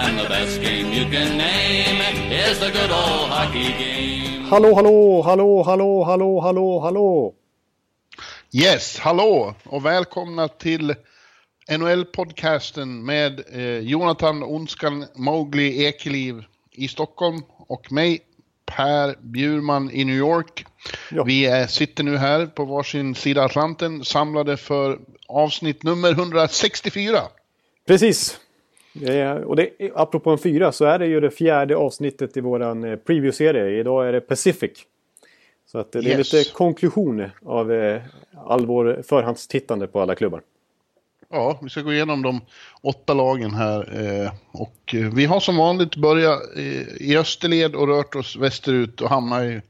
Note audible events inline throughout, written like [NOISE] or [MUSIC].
And the best game you can name is the good old hockey game. Hallå, hallå, hallå, hallå, hallå, hallå, hallå! Yes, hallå och välkomna till NHL-podcasten med eh, Jonathan Onskan Mowgli Ekeliv i Stockholm och mig Per Bjurman i New York. Ja. Vi är, sitter nu här på varsin sida Atlanten samlade för avsnitt nummer 164. Precis! Och det, apropå en fyra så är det ju det fjärde avsnittet i våran eh, preview-serie. Idag är det Pacific. Så att eh, det är Yes. lite konklusion av eh, all vår förhandstittande på alla klubbar. Ja, vi ska gå igenom de åtta lagen här. Och vi har som vanligt börjat i österled och rört oss västerut och hamnat i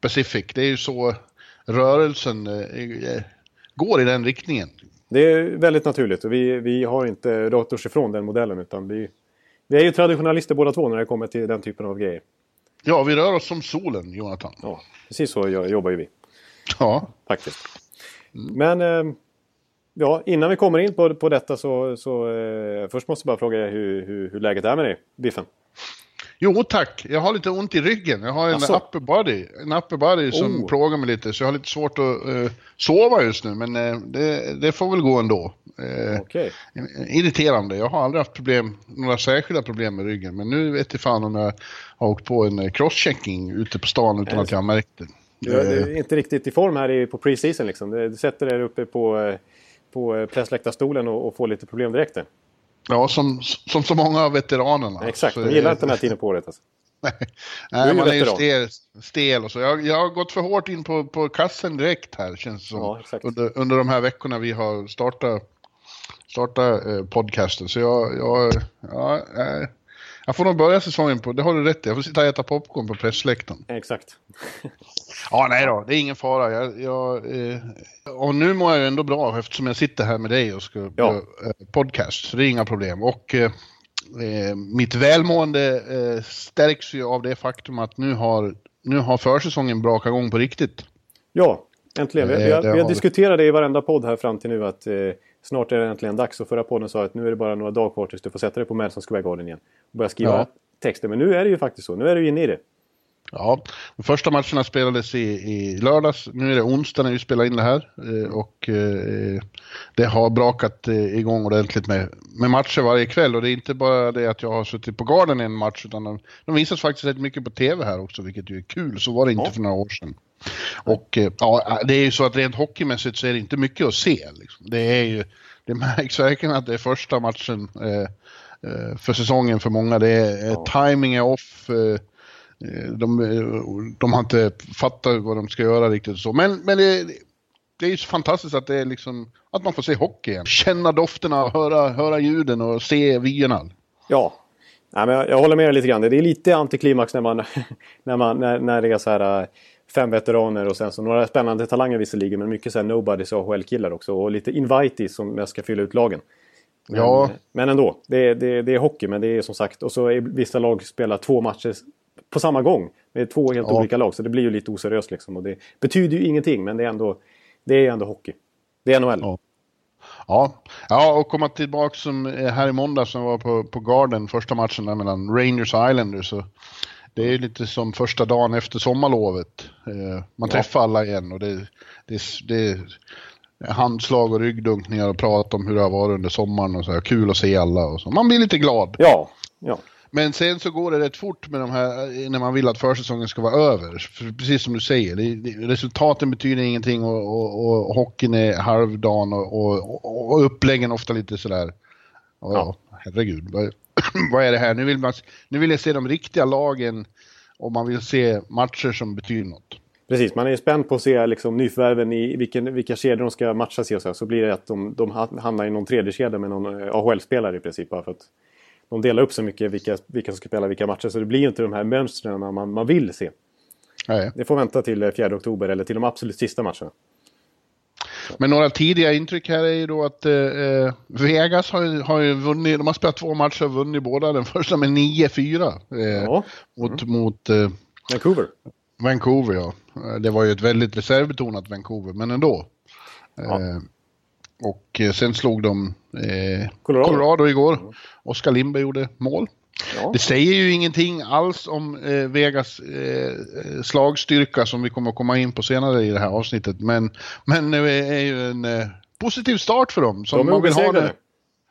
Pacific. Det är ju så rörelsen går i den riktningen. Det är väldigt naturligt och vi, vi har inte rört oss ifrån den modellen utan vi, vi är ju traditionalister båda två när det kommer till den typen av grejer. Ja, vi rör oss som solen, Jonathan. Ja, precis så jobbar ju vi. Ja, Faktiskt. Men eh, ja, innan vi kommer in på, på detta så, så eh, först måste jag bara fråga hur, hur, hur läget är med dig, Biffen. Jo tack, jag har lite ont i ryggen. Jag har en Asså? upper body, en upper body som Oh. plågar mig lite. Så jag har lite svårt att eh, sova just nu, men eh, det, det får väl gå ändå. Eh, Okej. Irriterande, jag har aldrig haft problem, några särskilda problem med ryggen. Men nu vet jag fan om jag har åkt på en crosschecking ute på stan utan att jag har märkt det. Du är inte riktigt i form här på preseason liksom. Du sätter dig uppe på, på pressläktarstolen och, och får lite problem direkt. där. Ja, som, som så många av veteranerna. Exakt, de gillar inte den här tiden på året. Alltså. [LAUGHS] Nej, är ju man är ju veteran. stel, stel och så. Jag, jag har gått för hårt in på, på kassen direkt här känns det som. Ja, under, under de här veckorna vi har startat, startat eh, podcasten. Så jag, jag, ja, eh, jag får nog börja säsongen på, det har du rätt i, jag får sitta och äta popcorn på pressläktaren. Exakt. [LAUGHS] Ja, nej då, det är ingen fara. Jag, jag, eh, och nu mår jag ju ändå bra eftersom jag sitter här med dig och ska Ja. eh, podcast. Så det är inga problem. Och eh, eh, mitt välmående eh, stärks ju av det faktum att nu har, nu har försäsongen brakat igång på riktigt. Ja, äntligen. Vi, Eh, vi, har, vi har har- diskuterat det i varenda podd här fram till nu att snart är det äntligen dags. Och förra podden sa att nu är det bara några dagar kvar tills du får sätta dig på Madison Square Garden igen. Och börja skriva Ja. texter. Men nu är det ju faktiskt så. Nu är du inne i det. Ja, de första matcherna spelades i, i lördags. Nu är det onsdag när vi spelar in det här. Eh, och eh, det har brakat eh, igång ordentligt med, med matcher varje kväll. Och det är inte bara det att jag har suttit på garden i en match, utan de, de visas faktiskt rätt mycket på tv här också, vilket ju är kul. Så var det inte Ja. för några år sedan. Och eh, ja, det är ju så att rent hockeymässigt så är det inte mycket att se. Liksom. Det är ju, det märks verkligen att det är första matchen eh, eh, för säsongen för många. Det är, Ja. timing är off. Eh, Eh, De, eh, de har inte fattat vad de ska göra riktigt så. Men, men det, det är ju så fantastiskt att det är liksom, att man får se hockey igen. Känna dofterna, höra, höra ljuden och se vyerna. Ja. Nej, men jag, jag håller med dig lite grann. Det är lite antiklimax när, man, [LAUGHS] när, man, när, när det är så här fem veteraner och sen så några spännande talanger visserligen men mycket så här nobodies AHL-killar också. Och lite invitees som mest ska fylla ut lagen. Men, Ja. men ändå, det, är- det, det är hockey men det är som sagt och så är vissa lag spelar två matcher på samma gång. Med två helt Ja. olika lag så det blir ju lite oseriöst liksom. Och det betyder ju ingenting men det är ändå, det är ändå hockey. Det är NHL. Ja. Ja, ja och komma tillbaka som eh, här i måndag som var på, på Garden, första matchen där mellan Rangers och Islanders. Så det är lite som första dagen efter sommarlovet. Eh, Man Ja. träffar alla igen och det, det, det handslag och ryggdunkningar och prat om hur det har varit under sommaren och så här. Kul att se alla och så. Man blir lite glad. Ja, ja. Men sen så går det rätt fort med de här, när man vill att försäsongen ska vara över. För precis som du säger, det, resultaten betyder ingenting och, och, och hockeyn är halvdan och, och, och uppläggen ofta lite sådär. Ja, ja. herregud. [CLEARS THROAT] Vad, är det här? Nu vill, man, nu vill jag se de riktiga lagen och man vill se matcher som betyder något. Precis, man är spänd på att se liksom, nyförvärven i vilken, vilka kedjor de ska matchas i och så, så blir det att de, de ha- hamnar i någon tredje kedja med någon eh, AHL-spelare i princip. Bara för att de delar upp så mycket vilka, vilka som ska spela vilka matcher. Så det blir inte de här mönstren man, man vill se. Nej. Det får vänta till 4 oktober eller till de absolut sista matcherna. Men några tidiga intryck här är ju då att eh, Vegas har ju, har ju vunnit, de har spelat två matcher och vunnit båda. Den första med 9-4 eh, Ja. mot, mot eh, Vancouver. Vancouver ja. Eh, Det var ju ett väldigt reservbetonat Vancouver, men ändå. Ja. Eh, och eh, sen slog de eh, Colorado. Colorado. igår. Oskar Lindberg gjorde mål. Ja. Det säger ju ingenting alls om eh, Vegas eh, slagstyrka som vi kommer att komma in på senare i det här avsnittet. Men, men det är ju en eh, positiv start för dem. Som De är man vill ha det.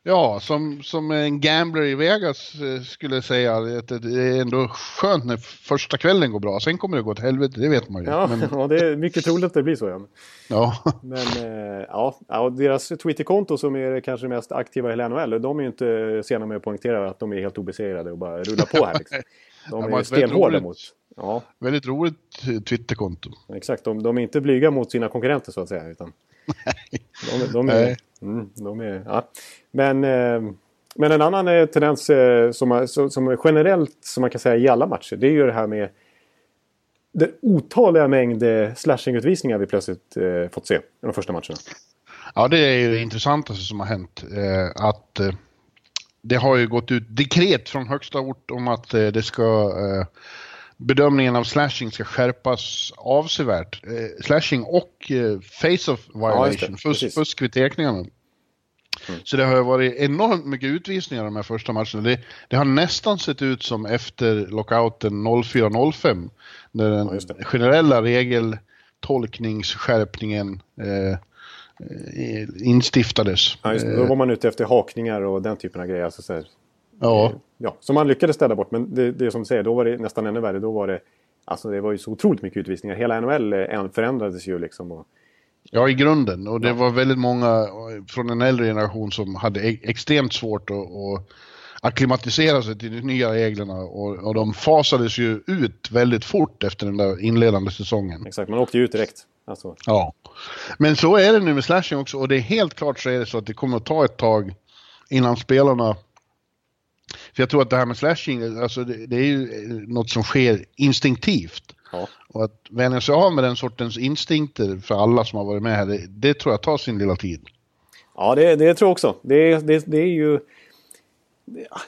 Ja, som, som en gambler i Vegas eh, skulle säga att det är ändå skönt när första kvällen går bra. Sen kommer det gå åt helvete, det vet man ju. Ja, Men, [LAUGHS] ja, det är mycket troligt att det blir så. Ja. ja. Men eh, ja, ja, och deras Twitterkonto som är kanske mest aktiva i hela NHL, de är ju inte sena med att poängtera att de är helt obesegrade och bara rullar på här. [LAUGHS] Liksom. De är stenhårda mot... Ja, Väldigt roligt eh, Twitterkonto. exakt. De, de är inte blyga mot sina konkurrenter så att säga. Utan [LAUGHS] de, de är, Nej mm, de är, ja. Men, eh, men en annan eh, tendens eh, som, är- som, som generellt, som man kan säga i alla matcher, det är ju det här med den otaliga mängd eh, slashingutvisningar slashing-utvisningar vi plötsligt eh, fått se i de första matcherna. Ja, det är ju det intressantaste alltså som har hänt. Eh, att eh, det har ju gått ut dekret från högsta ort om att eh, det ska eh, bedömningen av slashing ska skärpas avsevärt. Eh, slashing och eh, face-off Ja, violation, fusk, Precis. fusk vid teckningarna. Så det har varit enormt mycket utvisningar de här första matcherna. Det, det har nästan sett ut som efter lockouten 04-05. När den Ja, generella regeltolkningsskärpningen eh, eh, instiftades. Ja, just, det. då var man ute efter hakningar och den typen av grejer. Alltså, så här, Ja, ja, som man lyckades städa bort. Men det, det är som du säger, då var det nästan ännu värre. Då var det, alltså, det var ju så otroligt mycket utvisningar. Hela NHL eh, förändrades ju liksom. Och, ja, i grunden. Och det var väldigt många eh, från en äldre generation som hade e- extremt svårt att, att akklimatisera sig till de nya reglerna. Och, och de fasades ju ut väldigt fort efter den där inledande säsongen. exakt, man åkte ju ut direkt. Alltså, Ja. Men så är det nu med slashing också och det är helt klart så är det så att det kommer att ta ett tag innan spelarna för jag tror att det här med slashing, alltså det, det är ju eh, något som sker instinktivt. ja. Och att vänja sig av med den sortens instinkter för alla som har varit med här, det, det tror jag tar sin lilla tid. Ja, det, det tror jag också. Det, det, det är ju...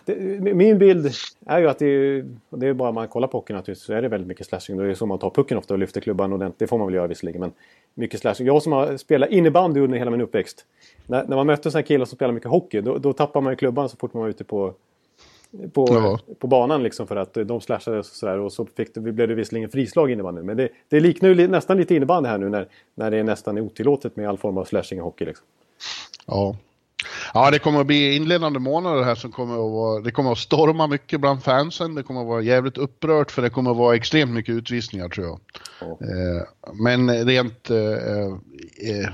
Det, min bild är ju att det är, det är bara man kollar på hockeyn naturligtvis, så är det väldigt mycket slashing. Då är det så man tar pucken ofta och lyfter klubban ordentligt. Det får man väl göra visserligen, men mycket slashing. Jag som har spelat innebandy under hela min uppväxt. När, när man mötte sådana killar som spelar mycket hockey, då, då tappar man ju klubban så fort man var ute på, på, Ja. på banan liksom för att de slashade och sådär. Och så fick det, blev det visserligen frislag innebandy. Men det, det liknar ju nästan lite innebandy här nu när, när det är nästan otillåtet med all form av slashing i hockey. Liksom. Ja. Ja, det kommer att bli inledande månader här som kommer att vara, det kommer att storma mycket bland fansen, det kommer att vara jävligt upprört för det kommer att vara extremt mycket utvisningar tror jag. Ja. Eh, men rent eh, eh,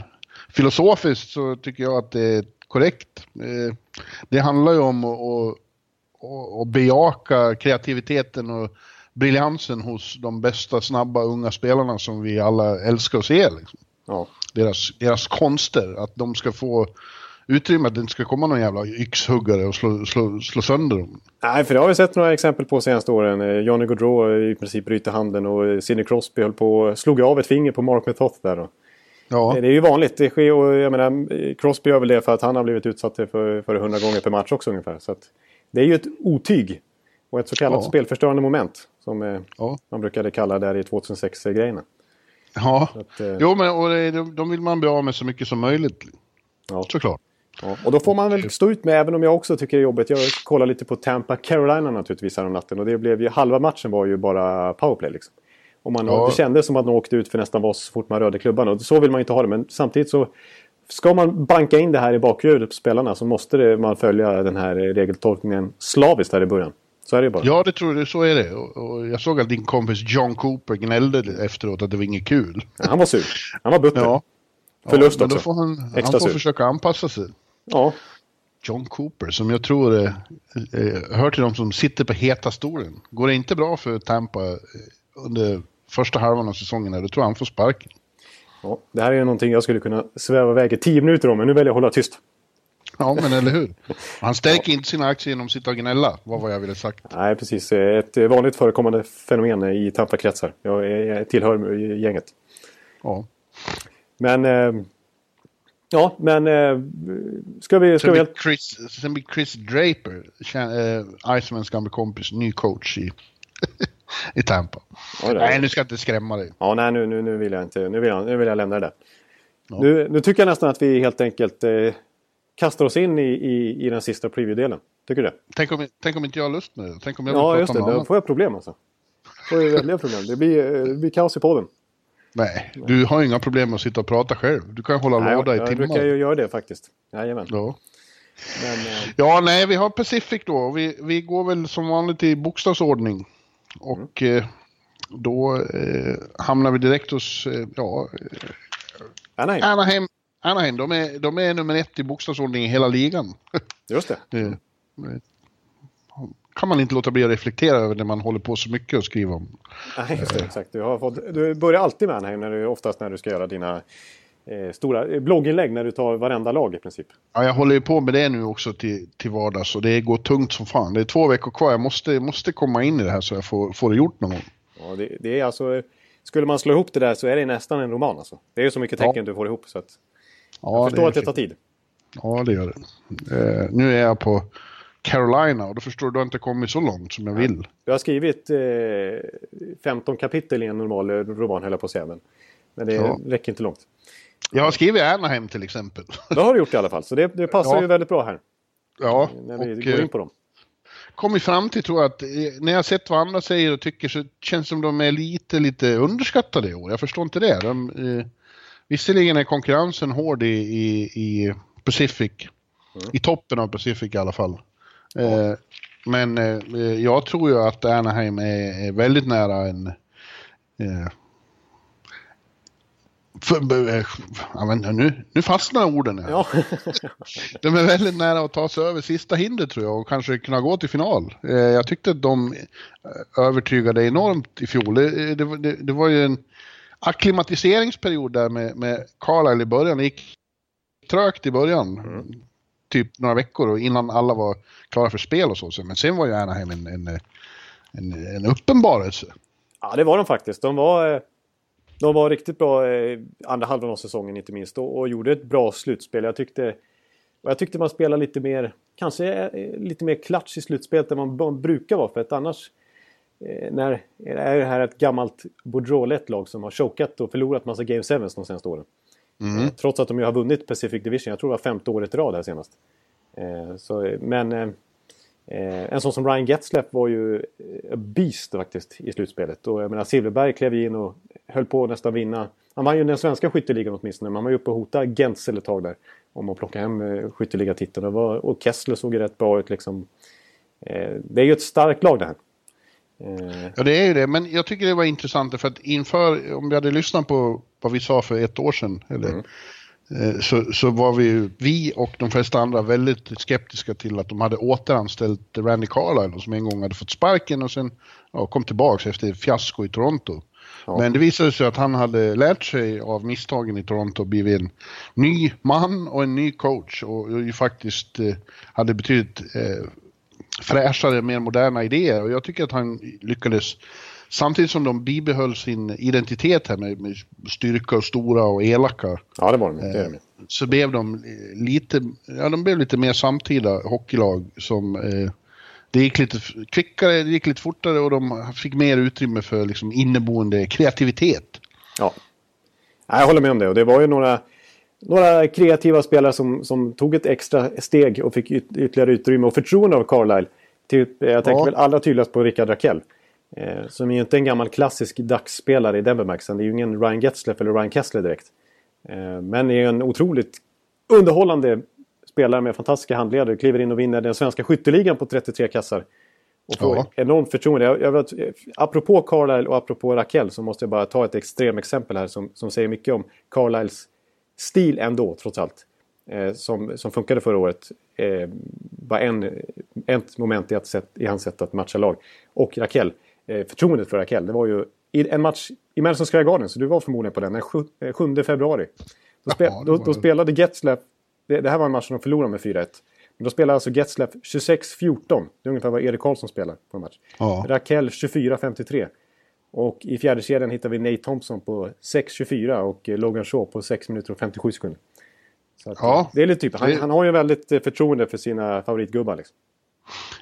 filosofiskt så tycker jag att det är korrekt. Eh, det handlar ju om att, att, att bejaka kreativiteten och briljansen hos de bästa, snabba, unga spelarna som vi alla älskar att se. Liksom. Ja. Deras, deras konster, att de ska få utrymme, att det inte ska komma någon jävla yxhuggare och slå, slå, slå sönder dem. Nej, för det har vi sett några exempel på senaste åren. Eh, Johnny Gaudreau i princip bryter handen och Sidney Crosby höll på slog av ett finger på Mark Methot där. Då. Ja, Det är ju vanligt. Det sker och jag menar, Crosby gör väl det för att han har blivit utsatt för, för 100 gånger per match också ungefär. Så det är ju ett otyg. Och ett så kallat Ja. spelförstörande moment. Som eh, ja. man brukade kalla det här i 2006-grejerna. ja. Att, eh, Jo, men och det, de, vill man bli av med så mycket som möjligt. Ja. Såklart. Ja, och då får man väl stå ut med, även om jag också tycker det är jobbigt. Jag kollar lite på Tampa Carolina naturligtvis här om natten. Och det blev ju, halva matchen var ju bara powerplay liksom. Och man, Ja. Det kändes som att man åkte ut för nästan vad så fort man rörde klubban. Och så vill man ju inte ha det. Men samtidigt så ska man banka in det här i bakhuvudet på spelarna så måste det, man följa den här regeltolkningen slaviskt här i början. Så är det bara. Ja, det tror jag, så är det. Och, jag såg att din kompis John Cooper gnällde efteråt att det var inget kul. Han var sur. Han var butter. Ja. Förlust ja, också. Då får han, han Extra får sur. försöka anpassa sig. Ja. John Cooper, som jag tror eh, eh, hör till de som sitter på heta stolen. Går det inte bra för Tampa eh, under första halvan av säsongen, här, då tror jag han får sparken. ja. Det här är ju någonting jag skulle kunna sväva iväg i tio minuter om. Men nu väljer jag att hålla tyst. Ja, men eller hur? [LAUGHS] Han stärker inte sina aktier genom att sitta och gnälla, var vad jag ville sagt. Nej, precis. Ett vanligt förekommande fenomen i Tampa-kretsar. Jag, jag tillhör gänget. Ja. Men... Eh, ja, men... Eh, ska vi... Ska sen, vi blir Chris, sen blir Chris Draper, äh, Icemans gamla kompis, ny coach i, [LAUGHS] i Tampa. Ja, nej, nu ska jag inte skrämma dig. Ja, nej, nu, nu, nu vill jag inte. Nu vill jag, nu vill jag lämna det där. Ja. Nu, nu tycker jag nästan att vi helt enkelt eh, kastar oss in i, i, i den sista preview-delen. Tycker du det? Tänk om, tänk om inte jag har lust med det? Tänk om jag vill ja, prata just det. Då får jag problem alltså. Får jag väldiga problem. Det blir, eh, det blir kaos i podden. Nej, du har inga problem med att sitta och prata själv. Du kan hålla nej, låda i timmar. Jag brukar ju göra det faktiskt. Jajamän. Ja. Men, eh... Ja, nej, vi har Pacific då. Vi, vi går väl som vanligt i bokstavsordning. Och mm. eh, då eh, hamnar vi direkt hos, eh, ja... Anaheim. Anaheim. Anaheim, de är, de är nummer ett i bokstavsordning i hela ligan. [LAUGHS] Just det. Eh, kan man inte låta bli att reflektera över när man håller på så mycket att skriva om. Nej, just det, exakt. Du, har fått, du börjar alltid med Anaheim, när du, oftast när du ska göra dina eh, stora blogginlägg, när du tar varenda lag i princip. Ja, jag håller ju på med det nu också till, till vardags och det går tungt som fan. Det är två veckor kvar, jag måste, måste komma in i det här så jag får, får det gjort någon gång. Ja, det, det är alltså... Skulle man slå ihop det där så är det nästan en roman alltså. Det är så mycket tecken ja. du får ihop så att... Ja, jag förstår att det tar tid. Ja, det gör det. Eh, nu är jag på Carolina och då förstår du, du har inte kommit så långt som jag vill. Du har skrivit eh, 15 kapitel i en normal roman, höll jag på att säga. Men, men det ja. räcker inte långt. Jag har skrivit Anaheim till exempel. Det har du gjort i alla fall, så det, det passar ja. ju väldigt bra här. Ja. När vi och, går in på dem. Kommit fram till tror jag att eh, när jag sett vad andra säger och tycker så känns det som de är lite, lite underskattade i år. Jag förstår inte det. De, eh, visserligen är konkurrensen hård i, i, i Pacific. Mm. I toppen av Pacific i alla fall. Eh, men eh, jag tror ju att Anaheim är, är väldigt nära en... Eh, för, eh, ja, nu, nu fastnar orden här. Ja. [LAUGHS] de är väldigt nära att ta sig över sista hindret tror jag och kanske kunna gå till final. Eh, jag tyckte att de eh, övertygade enormt i fjol. Det, det, det var ju en akklimatiseringsperiod där med, med Carlisle i början. Det gick trögt i början. Mm typ några veckor innan alla var klara för spel och så. Men sen var ju Anaheim en, en, en, en uppenbarelse. Ja, det var de faktiskt. De var, de var riktigt bra eh, andra halvan av säsongen inte minst och, och gjorde ett bra slutspel. Jag tyckte, jag tyckte man spelade lite mer, kanske eh, lite mer klatsch i slutspelet än man brukar vara. För att annars eh, när är det här ett gammalt Boudreau-lett lag som har chokat och förlorat massa Game 7 de senaste åren. Mm. Trots att de ju har vunnit Pacific Division. Jag tror det var femte året i rad här senast. Så, men eh, eh, en sån som Ryan Getzlaff var ju a beast faktiskt i slutspelet. Och jag menar Silverberg klev in och höll på att nästan vinna. Han vann ju den svenska skytteligan åtminstone. Men han var ju uppe och hotade Gentzel ett tag där. Om att plocka hem skytteligatiteln. Och, och Kessler såg ju rätt bra ut liksom. Det är ju ett starkt lag det här. Ja det är ju det, men jag tycker det var intressant för att inför, om vi hade lyssnat på vad vi sa för ett år sedan, eller, mm. Eh, så, så var vi, vi och de flesta andra väldigt skeptiska till att de hade återanställt Randy Carlyle som en gång hade fått sparken och sen ja, kom tillbaka efter fiasko i Toronto. Ja. Men det visade sig att han hade lärt sig av misstagen i Toronto och blivit en ny man och en ny coach och, och faktiskt eh, hade betydligt eh, fräschare, mer moderna idéer och jag tycker att han lyckades Samtidigt som de bibehöll sin identitet här med, med styrka och stora och elaka. Ja, det var de. Det eh, så blev de lite, ja, de blev lite mer samtida hockeylag som eh, det gick lite kvickare, det gick lite fortare och de fick mer utrymme för liksom inneboende kreativitet. Ja, jag håller med om det och det var ju några, några kreativa spelare som, som tog ett extra steg och fick ytterligare utrymme och förtroende av Carlisle. Typ, jag tänker ja. väl allra tydligast på Rickard Rakell. Eh, som är ju inte en gammal klassisk dagsspelare i den bemärkelsen. Det är ju ingen Ryan Getzlaff eller Ryan Kessler direkt. Eh, men är en otroligt underhållande spelare med fantastiska handledare. Kliver in och vinner den svenska skytteligan på 33 kassar. Och får ja. enormt förtroende. Jag, jag apropå Carlisle och apropå Raquel så måste jag bara ta ett extremexempel här som, som säger mycket om Carlisles stil ändå, trots allt. Eh, som, som funkade förra året. Eh, var en, ett moment i, att sätt, i hans sätt att matcha lag. Och Raquel Eh, förtroendet för Rakell. Det var ju i en match i Madison Square Garden, så du var förmodligen på den, den 7, 7 eh, februari. Då, spe, Jaha, då, då spelade Getzlaff det, det här var en match som de förlorade med 4-1. Men då spelar alltså Getzlaff 26-14. Det är ungefär vad Erik Karlsson spelar på en match. Ja. Rakell 24-53. Och i fjärde kedjan hittar vi Nate Thompson på 6-24 och eh, Logan Shaw på 6 minuter och 57 sekunder. Så att, Ja. eh, Det är lite typ, han, Det- han har ju väldigt eh, förtroende för sina favoritgubbar. Liksom.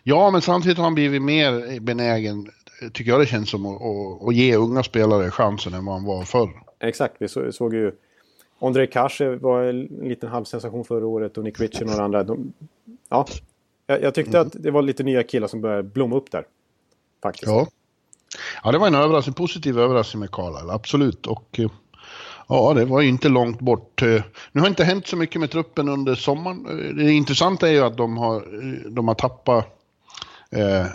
Ja, men samtidigt har han blivit mer benägen, tycker jag det känns som, att, att, att ge unga spelare chansen än vad han var förr. Exakt, vi så, såg ju... Andrei Kashe var en liten halvsensation förra året och Nick Ritchie och några andra. De, ja, jag, jag tyckte att det var lite nya killar som började blomma upp där. Faktiskt. Ja. Ja, det var en överraskning, positiv överraskning med Carlisle, absolut. Och eh, ja, det var ju inte långt bort. Eh, Nu har inte hänt så mycket med truppen under sommaren. Eh, Det intressanta är ju att de har, de har tappat eh,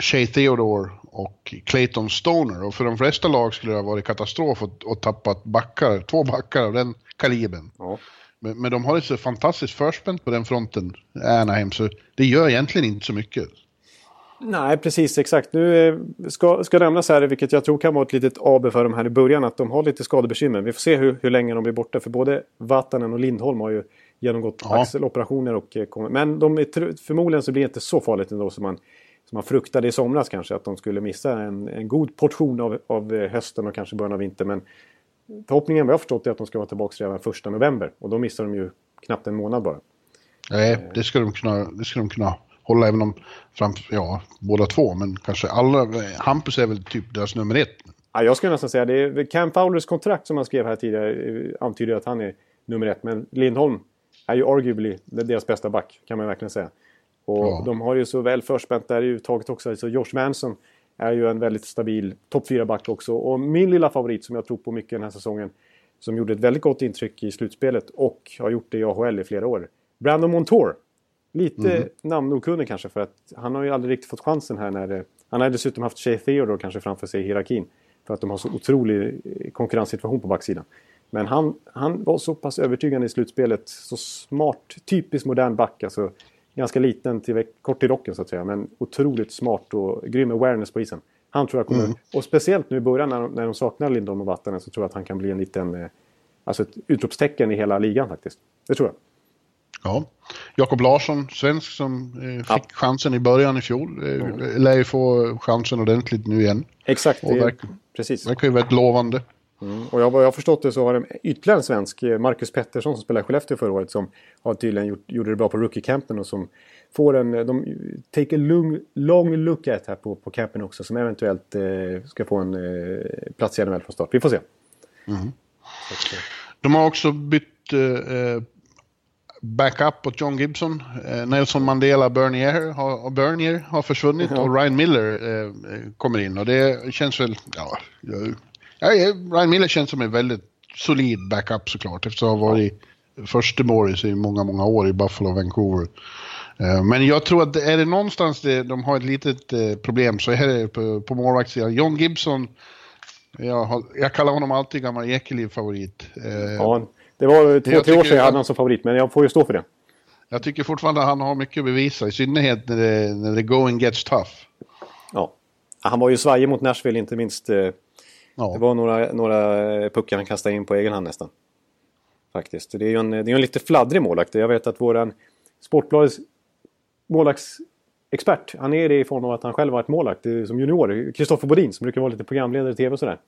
Shea Theodore och Clayton Stoner. Och för de flesta lag skulle det ha varit katastrof att, att tappa backar, två backar av den kalibern. Ja. Men, men de har ett så fantastiskt förspänt på den fronten, Anaheim, så det gör egentligen inte så mycket. Nej, precis exakt. Nu eh, ska, ska nämnas här, vilket jag tror kan vara ett litet AB för dem här i början, att de har lite skadebekymmer. Vi får se hur, hur länge de blir borta, för både Vatanen och Lindholm har ju genomgått Ja. axeloperationer. Och, eh, men de är, förmodligen så blir det inte så farligt ändå som man, man fruktade i somras kanske, att de skulle missa en, en god portion av, av eh, hösten och kanske början av vintern. Men förhoppningen vad jag har förstått är att de ska vara tillbaka redan första november och då missar de ju knappt en månad bara. Nej, det ska de kunna, det ska de kunna hålla även om, fram, ja, båda två, men kanske alla, Hampus är väl typ deras nummer ett. Ja, jag skulle nästan säga det. Är Cam Fowlers kontrakt som han skrev här tidigare eh, antyder att han är nummer ett. Men Lindholm är ju arguably deras bästa back, kan man verkligen säga. Och Ja. de har ju så väl förspänt där i uttaget också. Så Josh Manson är ju en väldigt stabil topp 4-back också. Och min lilla favorit som jag tror på mycket den här säsongen, som gjorde ett väldigt gott intryck i slutspelet och har gjort det i AHL i flera år. Brandon Montour. Lite namnokunnig kanske för att han har ju aldrig riktigt fått chansen här när det, Han har dessutom haft Shea Theodore kanske framför sig i hierarkin. För att de har så otrolig eh, konkurrenssituation på backsidan. Men han, han var så pass övertygande i slutspelet. Så smart, typiskt modern back. Alltså, ganska liten, till, kort i rocken så att säga. Men otroligt smart och grym awareness på isen. Han tror jag kommer... Och speciellt nu i början när de, när de saknar Lindholm och Vattanen så tror jag att han kan bli en liten... Eh, alltså ett utropstecken i hela ligan faktiskt. Det tror jag. Ja. Jakob Larsson, svensk som eh, fick Ja. chansen i början i fjol, eh, lär ju få chansen ordentligt nu igen. Exakt, det, verk- precis. Verkar ju väldigt lovande. Mm. Och jag, vad jag har förstått det så har de ytterligare en svensk, eh, Marcus Pettersson som spelade i Skellefteå förra året, som har tydligen gjort, gjorde det bra på rookie-campen och som får en... eh, De take a long, long look at här på, på campen också, som eventuellt eh, ska få en eh, plats i NHL från start. Vi får se. Så eh, De har också bytt eh, backup åt John Gibson. Eh, Nelson Mandela Bernier har, och Bernier har försvunnit Ja. och Ryan Miller eh, eh, kommer in. Och det känns väl... Ja, Ryan Miller känns som en väldigt solid backup såklart eftersom han har varit första Morris i många, många år i Buffalo och Vancouver. Eh, Men jag tror att är det någonstans det, de har ett litet eh, problem så är det på, på målvaktssidan. John Gibson, jag, har, jag kallar honom alltid gammal Ekeliv-favorit. Eh, ja, det var två, tre år sedan jag att- hade honom som favorit, men jag får ju stå för det. Jag tycker fortfarande att han har mycket att bevisa, i synnerhet när det, när det going gets tough. Ja. Han var ju svajig mot Nashville, inte minst. Eh, Ja. Det var några, några puckar han kastade in på egen hand nästan. Faktiskt. Det är ju en, det är en lite fladdrig målvakt. Jag vet att våran Sportbladets målvaktsexpert, han är det i form av att han själv varit målvakt eh, som junior. Kristoffer Bodin som brukar vara lite programledare i tv och sådär.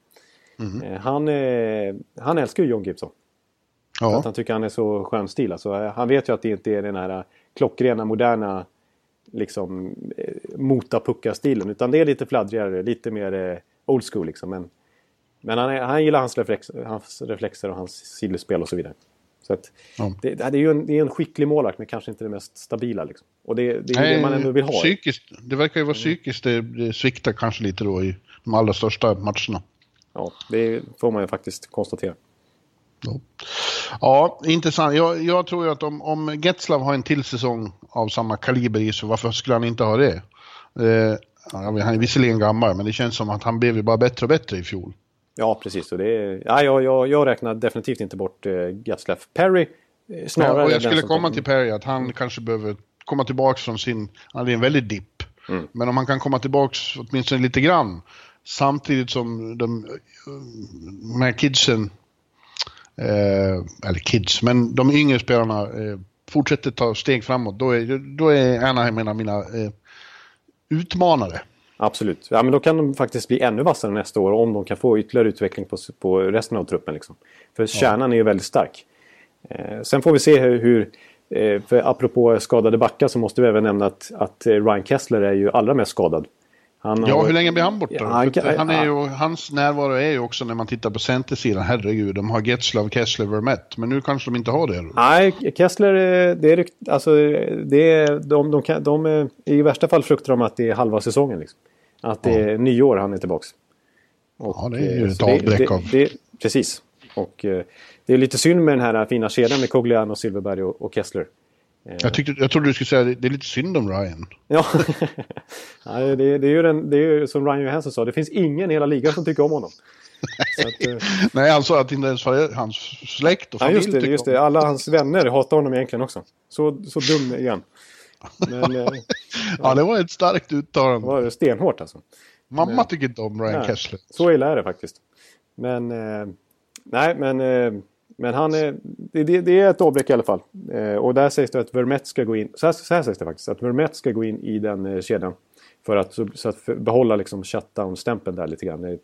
Eh, Han, eh, han älskar ju John Gibson. Ja. att han tycker han är så skön stil. Alltså, eh, han vet ju att det inte är den här eh, klockrena, moderna liksom, eh, mota-pucka-stilen. Utan det är lite fladdrigare, lite mer eh, old school. Liksom. Men, men han, han gillar hans, reflex, hans reflexer och hans sidlespel och så vidare. Så att, Ja. det, det är ju en, det är en skicklig målvakt, men kanske inte det mest stabila. Liksom. Och det, det är ju det man ändå vill ha. Psykiskt, det verkar ju vara psykiskt det, det sviktar kanske lite då i de allra största matcherna. Ja, det får man ju faktiskt konstatera. Ja, ja intressant. Jag, jag tror ju att om, om Getzlav har en till säsong av samma kaliber i sig, varför skulle han inte ha det? Eh, han är visserligen gammal, men det känns som att han blev ju bara bättre och bättre i fjol. Ja, precis. Och det är, ja, jag, jag, jag räknar definitivt inte bort eh, Getzlaff. Perry eh, snarare Ja, och jag skulle komma till Perry att han kanske behöver komma tillbaka från sin, han hade en väldig dipp. Mm. Men om han kan komma tillbaka åtminstone lite grann samtidigt som de, de här kidsen eh, eller kids, men de yngre spelarna eh, fortsätter ta steg framåt, då är, då är Anaheim en av mina eh, utmanare. Absolut. Ja, men då kan de faktiskt bli ännu vassare nästa år om de kan få ytterligare utveckling på, på resten av truppen. Liksom. För kärnan är ju väldigt stark. Eh, sen får vi se hur... hur eh, för apropå skadade backar så måste vi även nämna att, att Ryan Kessler är ju allra mest skadad. Han ja, hur länge blir han borta? Ja, han, han är ju, hans närvaro är ju också när man tittar på centersidan, herregud, de har Getzlav, Kessler, Vermette, men nu kanske de inte har det. Nej, Kessler, det är, alltså, det är, de, de, de, de, i värsta fall fruktar de att det är halva säsongen. Liksom. Att det är nyår han är tillbaka. Och, ja, det är ju eh, ett avbräck av... precis. Och eh, det är lite synd med den här fina kedjan med Cogliano, Silverberg och, och Kessler. Eh, jag, tyckte, jag trodde du skulle säga att det är lite synd om Ryan. Ja, [LAUGHS] ja det, det, är ju den, det är ju som Ryan Johansson sa, det finns ingen i hela ligan som tycker om honom. Att, eh... [LAUGHS] Nej, alltså att inte ens hans släkt och familj ja, just det, just det. Alla hans vänner hatar honom egentligen också. Så, så dum igen. Men, eh, [LAUGHS] ja, det var ett starkt uttalande. Det var stenhårt alltså. Mamma men, tycker inte om Ryan nej, Kessler. Så illa är det faktiskt. Men, eh, nej men... Men han är, det, det, är ett avbräck i alla fall. Eh, och där sägs det att Vermette ska gå in. Så här, så här sägs det faktiskt. Att Vermette ska gå in i den eh, kedjan. För att, så, så att för, behålla liksom shutdown-stämpeln där lite grann.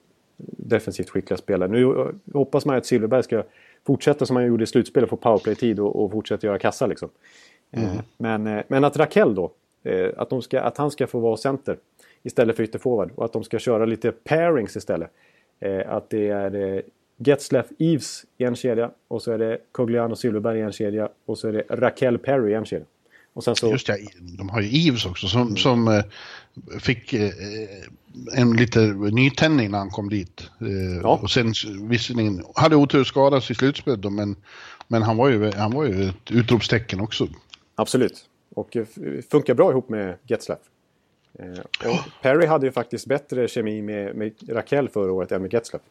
Defensivt skickliga spelare. Nu eh, hoppas man att Silverberg ska fortsätta som han gjorde i slutspelet. Få powerplay-tid och, och fortsätta göra kassa liksom. Mm. Eh, men, eh, men att Rakell då. Eh, att, de ska, att han ska få vara center. Istället för ytterforward. Och att de ska köra lite pairings istället. att det är Getzlaff Eves i en kedja och så är det Cogliano Silverberg i en kedja och så är det Raquel Perry i en kedja. Och sen så... Just ja, de har ju Eves också som, mm. som eh, fick eh, en lite nytändning när han kom dit. Eh, ja. Och sen visserligen hade otur skadas i slutspelet men, men han, var ju, han var ju ett utropstecken också. Absolut. Och eh, funkar bra ihop med Getzlaff. Eh, Perry hade ju faktiskt bättre kemi med, med Raquel förra året än med Getzlaff.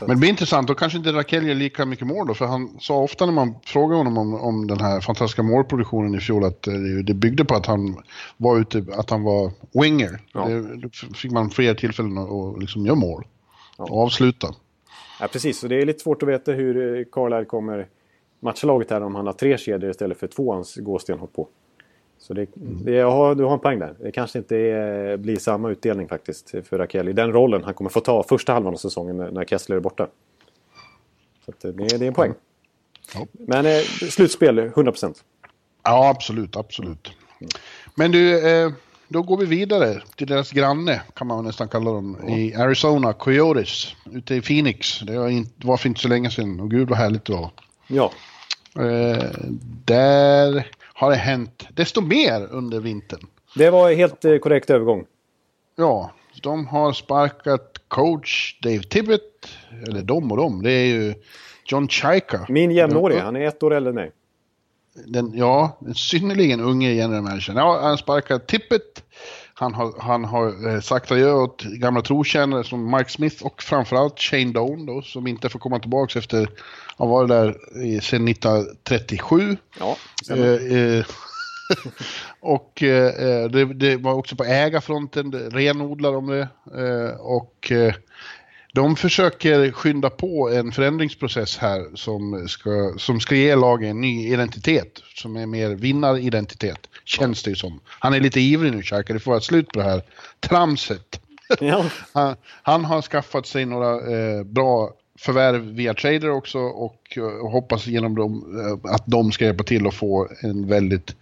Men det blir intressant, då kanske inte Raquel gör lika mycket mål då, för han sa ofta när man frågade honom om, om den här fantastiska målproduktionen i fjol att det, det byggde på att han var ute, att han var winger. Ja. Det, då fick man fler tillfällen att liksom göra mål ja. och avsluta. Ja, precis, så det är lite svårt att veta hur Carlisle kommer matcha laget här om han har tre kedjor istället för två hans gåsten på. Så det, det, jag har, du har en poäng där. Det kanske inte är, blir samma utdelning faktiskt för Rakell i den rollen han kommer få ta första halvan av säsongen när, Kessler är borta. Så det, det, är en poäng. Ja. Men eh, slutspel, 100%. Ja, absolut, absolut. Men du, eh, då går vi vidare till deras granne, kan man nästan kalla dem, ja. i Arizona, Coyotes, ute i Phoenix. Det var, inte, var för inte så länge sedan och gud vad härligt det var. Ja. Eh, där har det hänt desto mer under vintern. Det var helt eh, korrekt övergång. Ja, de har sparkat coach Dave Tibbett. Eller de och de, det är ju John Chaika. Min jämnårige, han är ett år äldre än mig. Den, ja, en synnerligen unge general manager. Ja, han sparkar Tippett. Han har, han har eh, sagt adjö åt gamla trotjänare som Mike Smith och framförallt Shane Doan då, som inte får komma tillbaka efter att ha varit där sedan 1937. Ja, eh, eh [LAUGHS] och eh, det, det, var också på ägarfronten, renodlar de det. Eh, och eh, de försöker skynda på en förändringsprocess här som ska, som ska ge lagen en ny identitet. Som är mer vinnaridentitet, känns det ju som. Han är lite ivrig nu, Xhaka. Det får vara slut på det här tramset. Ja. [LAUGHS] han, han, har skaffat sig några eh, bra förvärv via trader också och, och hoppas genom dem eh, att de ska hjälpa till att få en väldigt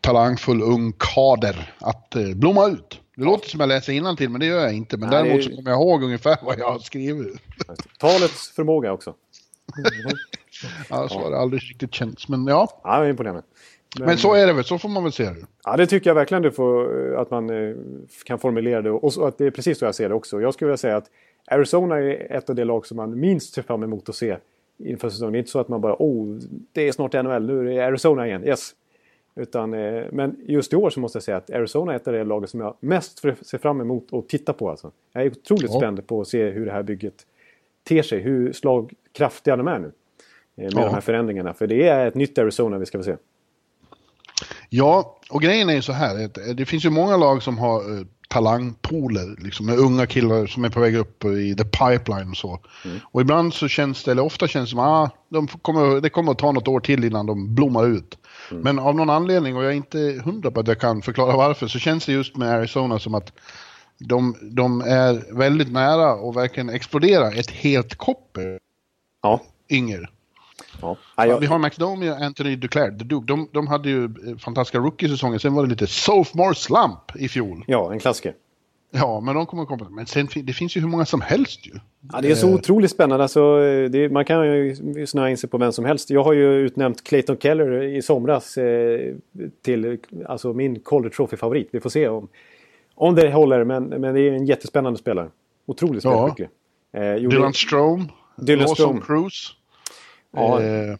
talangfull ung kader att eh, blomma ut. Det låter som jag läser till men det gör jag inte. Men Nej, däremot så kommer jag ihåg ungefär vad jag har skrivit. Talets förmåga också. ja, så har det aldrig riktigt känts, men ja. Ja, det är imponerande. Men, men, så är det väl, så får man väl se det. Ja, det tycker jag verkligen du får, att man eh, kan formulera det. Och att det är precis så jag ser det också. Jag skulle vilja säga att Arizona är ett av de lag som man minst ser fram emot att se inför säsongen. Det är inte så att man bara oh, det är snart NHL, nu är det Arizona igen. Yes, utan, eh, men just i år så måste jag säga att Arizona är ett av de lagen som jag mest ser fram emot att titta på. Alltså. Jag är otroligt ja. spänd på att se hur det här bygget ter sig. Hur slagkraftiga de är nu. Eh, med ja. de här förändringarna. För det är ett nytt Arizona vi ska få se. Ja, och grejen är ju så här. Det finns ju många lag som har eh, talangpooler, liksom med unga killar som är på väg upp i the pipeline och så. Mm. Och ibland så känns det, eller ofta känns det som att ah, de kommer, det kommer att ta något år till innan de blommar ut. Mm. Men av någon anledning, och jag är inte hundra på att jag kan förklara varför, så känns det just med Arizona som att de, de är väldigt nära och verkligen explodera ett helt koppel ja. yngre. Ja. Ja, vi har McDomy och Anthony Duclair, The Duke. De, de hade ju fantastiska rookie-säsonger. Sen var det lite sophomore slump i fjol. Ja, en klassiker. Ja, men de kommer komma. Men sen, det finns ju hur många som helst ju. Ja, det är så eh. otroligt spännande. Alltså, det, man kan ju snöa in sig på vem som helst. Jag har ju utnämnt Clayton Keller i somras eh, till alltså, min Calder Trophy-favorit. Vi får se om, om det håller, men, men det är en jättespännande spelare. Otroligt spelskicklig. Ja. Eh, Dylan Strome. Dylan Strome. Cruz. Ja. Eh.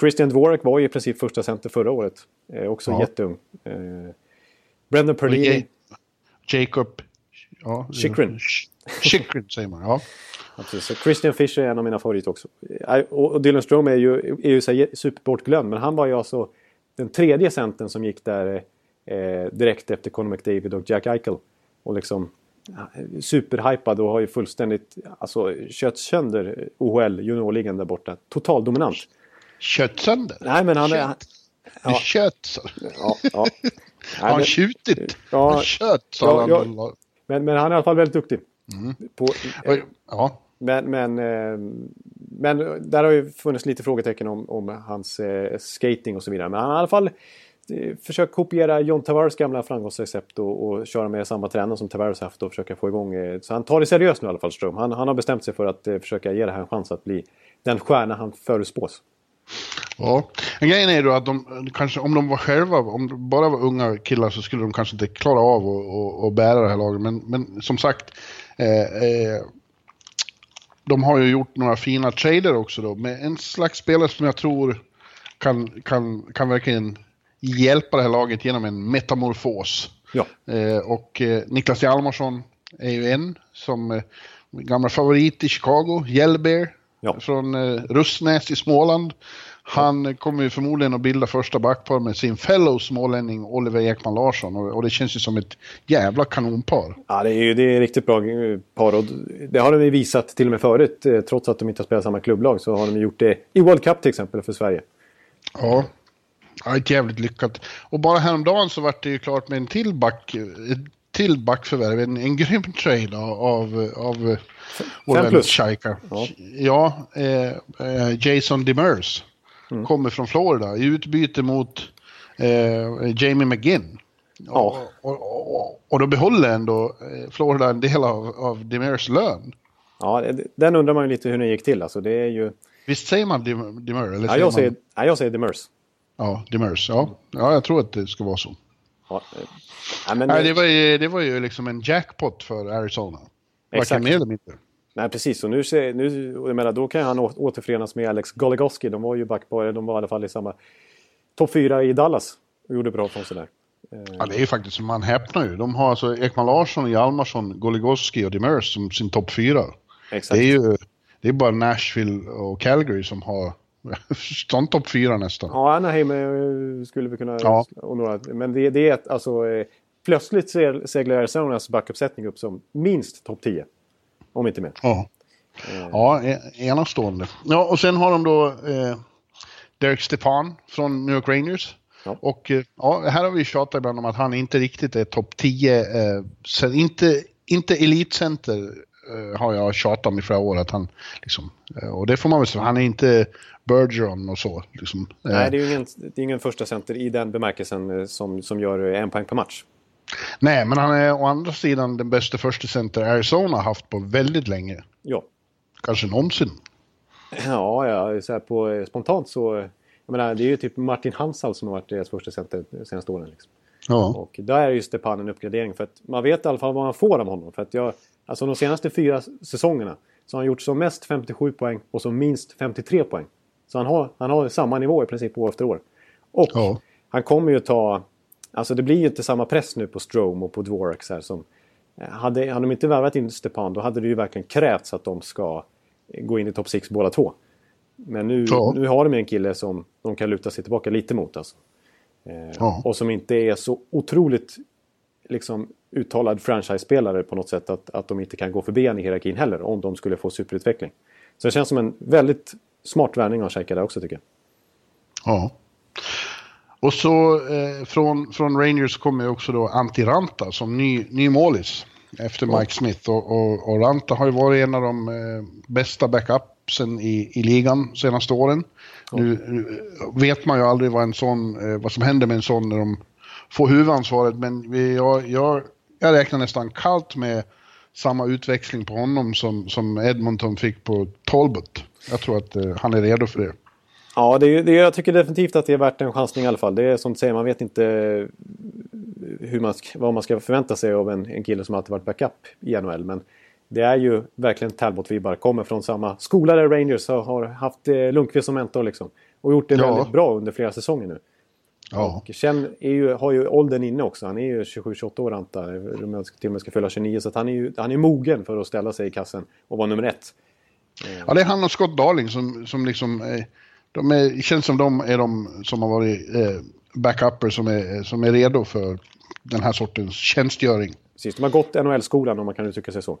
Christian Dvorak var ju i princip första center förra året. Eh, också ja. jätteung. Eh, Brendan Perlini. Jacob... Ja, Chikrin. [LAUGHS] Chikrin säger man, ja. Så Christian Fischer är en av mina favoriter också. Eh, och Dylan Strome är ju, är ju så superbortglömd. Men han var ju alltså den tredje centern som gick där eh, direkt efter Conor McDavid och Jack Eichel. Och liksom superhypad och har ju fullständigt alltså, kött sönder OHL juniorligan där borta. Total dominant. Kött sönder? Nej men han kött. är... Han, ja. Kött? Ja, ja. Har han tjutit? Ja, kött? Ja, ja, men, men han är i alla fall väldigt duktig. Mm. På, ja. Men, men, eh, men där har ju funnits lite frågetecken om, om hans eh, skating och så vidare. Men han har i alla fall försöka kopiera John Tavares gamla framgångsrecept och, och köra med samma tränare som Tavares haft och försöka få igång. Eh, så han tar det seriöst nu i alla fall Ström. Han, han har bestämt sig för att eh, försöka ge det här en chans att bli den stjärna han förutspås. Ja, en grejen är då att de kanske, om de var själva, om de bara var unga killar så skulle de kanske inte klara av att bära det här laget. Men, men som sagt, eh, eh, de har ju gjort några fina trader också då med en slags spelare som jag tror kan, kan, kan verkligen hjälpa det här laget genom en metamorfos. Ja. Eh, och eh, Niklas Hjalmarsson är ju en som eh, gammal favorit i Chicago, Yellbear ja. från eh, Rustnäs i Småland. Han kommer ju förmodligen att bilda första backpar med sin fellow smålänning Oliver Ekman Larsson och, och, det känns ju som ett jävla kanonpar. Ja, det är ju det är riktigt bra eh, par och det har de ju visat till och med förut. Eh, trots att de inte har spelat samma klubblag så har de gjort det i World Cup till exempel för Sverige. Ja, Ja, ett jävligt lyckat. Och bara häromdagen så vart det ju klart med en till back, till backförvärv, en, en grym trade av, av vän Shaika. Ja, ja eh, eh, Jason Demers mm. kommer från Florida i utbyte mot eh, Jamie McGinn. Ja. Och, och, och, och, då behåller ändå eh, Florida en del av, av Demers lön. Ja, den undrar man ju lite hur det gick till. Alltså, det är ju... Visst säger man Demers? Eller ja, jag, säger, man... ja, jag säger Demers. Ja, Demers. Ja. ja, jag tror att det ska vara så. Ja, ja, men... Nej, det, var ju, det var ju liksom en jackpot för Arizona. Varken mer eller mindre. Nej, precis. Och nu, nu, jag menar, då kan han återförenas med Alex Goligoski. De var ju backpare, de var i alla fall i samma topp fyra i Dallas. Och gjorde bra från sig där. Ja, det är ju faktiskt, man häpnar ju. De har alltså Ekman Larsson, Hjalmarsson, Goligoski och Demers som sin topp fyra. Exakt. Det är ju det är bara Nashville och Calgary som har [LAUGHS] Sån topp fyra nästan. Ja, Anaheim eh, skulle vi kunna... Ja. Och några, men det, det är alltså... Eh, plötsligt seglar Arizonas backuppsättning upp som minst topp 10. Om inte mer. Ja. Eh. Ja, e, enastående. Ja, och sen har de då eh, Derek Stepan från New York Rangers. Ja. Och ja, här har vi tjatat ibland om att han inte riktigt är topp 10. Eh, inte, inte elitcenter har jag tjatat om i flera år. Att han, liksom, eh, och det får man väl säga, han är inte Bergeron och så. Liksom. Nej, det är ju ingen, det är ingen första center i den bemärkelsen eh, som, som gör en poäng per match. Nej, men han är å andra sidan den bästa första center Arizona haft på väldigt länge. Ja. Kanske någonsin. Ja, ja så på, eh, spontant så... Jag menar, det är ju typ Martin Hansal som har varit deras första center de senaste åren. Liksom. Ja. Och där är ju Stepan en uppgradering för att man vet i alla fall vad man får av honom. För att jag, alltså de senaste fyra säsongerna så har han gjort som mest 57 poäng och som minst 53 poäng. Så han har, han har samma nivå i princip år efter år. Och ja. han kommer ju ta... Alltså det blir ju inte samma press nu på Strome och på Dvorak här som... Eh, hade, hade de inte värvat in Stepan då hade det ju verkligen krävts att de ska gå in i topp 6 båda två. Men nu, ja. nu har de en kille som de kan luta sig tillbaka lite mot. Alltså. Eh, ja. Och som inte är så otroligt liksom uttalad franchise-spelare på något sätt. Att, att de inte kan gå förbi han i hierarkin heller om de skulle få superutveckling. Så det känns som en väldigt smart värvning av Scheika där också tycker jag. Ja. Och så eh, från, från Rangers kommer också då Antti Ranta som ny, ny målis efter Mike Smith. Och, och, och, Ranta har ju varit en av de eh, bästa backupsen i, i ligan senaste åren. Nu vet man ju aldrig vad, en sån, eh, vad som händer med en sån när de får huvudansvaret, men vi, jag, jag, jag räknar nästan kallt med samma utväxling på honom som, som Edmonton fick på Talbot. Jag tror att eh, han är redo för det. Ja, det, det, jag tycker definitivt att det är värt en chansning i alla fall. Det är som du säger, man vet inte hur man, vad man ska förvänta sig av en, en kille som alltid varit backup i NHL. Men det är ju verkligen Talbot-vibbar. Kommer från samma skola där Rangers har, haft eh, Lundqvist som mentor liksom. Och gjort det ja. väldigt bra under flera säsonger nu. Ja. Och Chen är ju, har ju åldern inne också. Han är ju 27-28 år jag till och med ska fylla 29. Så han är ju han är mogen för att ställa sig i kassen och vara nummer ett. Ja, det är han och Scott Darling som, som liksom... Eh, de är, känns som de är de som har varit eh, backupper som är, som är redo för den här sortens tjänstgöring. Precis, de har gått NHL-skolan om man kan uttrycka sig så.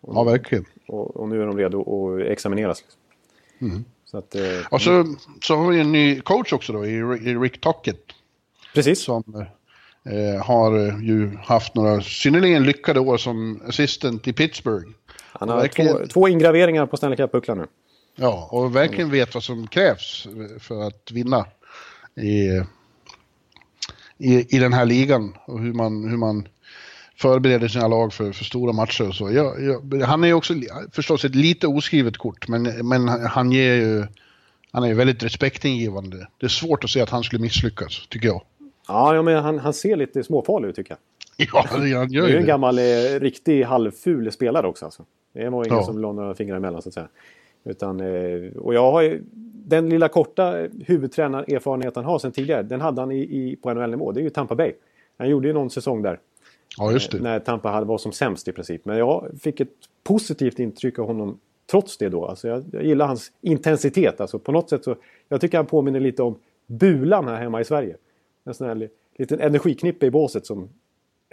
Och, ja, verkligen. Och, och, nu är de redo att examineras. Liksom. Mm. Så att, eh, och så, så har vi en ny coach också då, i, Rick Tockett. Precis. Som eh, har ju haft några synnerligen lyckade år som assistent i Pittsburgh. Han har verkligen... två, två ingraveringar på Stanley Cup-pucklan nu. Ja, och verkligen vet vad som krävs för att vinna i, i, i den här ligan. Och hur man, hur man förbereder sina lag för, för stora matcher och så. Jag, jag, han är ju också förstås ett lite oskrivet kort, men, men han ger ju... Han är ju väldigt respektingivande. Det är svårt att se att han skulle misslyckas, tycker jag. Ja, men han, han ser lite småfarlig ut tycker jag. [LAUGHS] Ja, han gör ju det. är ju en gammal, eh, riktig halvful spelare också. Alltså. Det var ingen ja. som la några fingrar emellan så att säga. Utan, eh, och jag har ju, den lilla korta huvudtränarerfarenhet han har sedan tidigare, den hade han i, i, på NHL-nivå. Det är ju Tampa Bay. Han gjorde ju någon säsong där. Ja, just det. När Tampa hade var som sämst i princip. Men jag fick ett positivt intryck av honom trots det då. Alltså jag, jag gillar hans intensitet. Alltså på något sätt så, jag tycker han påminner lite om Bulan här hemma i Sverige. En sån här liten energiknippe i båset som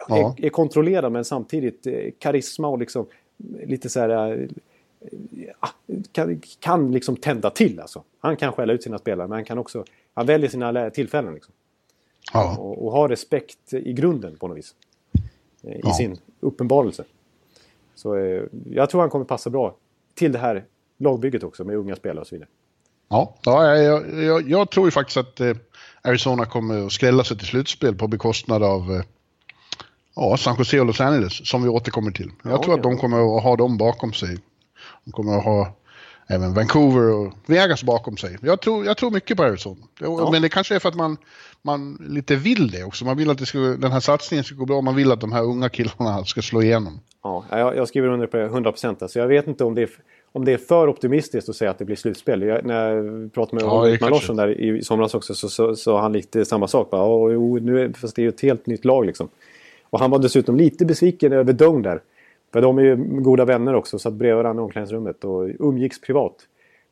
ja. är, är, kontrollerad men samtidigt eh, karisma och liksom lite så här... Eh, kan, kan liksom tända till alltså. Han kan skälla ut sina spelare men han kan också... Han väljer sina tillfällen liksom. Ja. Och, och har respekt i grunden på något vis. I ja. sin uppenbarelse. Så eh, jag tror han kommer passa bra till det här lagbygget också med unga spelare och så vidare. Ja, ja jag, jag, jag tror ju faktiskt att eh, Arizona kommer att skrälla sig till slutspel på bekostnad av eh, ja, San Jose och Los Angeles, som vi återkommer till. Jag ja, tror att de kommer att ha dem bakom sig. De kommer att ha även Vancouver och Vegas bakom sig. Jag tror, jag tror mycket på Arizona. Ja. Men det kanske är för att man, man lite vill det också. Man vill att det ska, den här satsningen ska gå bra. Man vill att de här unga killarna ska slå igenom. Ja, jag, jag skriver under på det 100 procent. Alltså jag vet inte om det, är, om det är för optimistiskt att säga att det blir slutspel. Jag, när jag pratade med ja, Ulrik Larsson där i somras också så sa han lite samma sak. Bara, oh, nu är, fast det är ju ett helt nytt lag liksom. Och han var dessutom lite besviken över Dome där. För de är ju goda vänner också, satt bredvid varandra i omklädningsrummet och umgicks privat.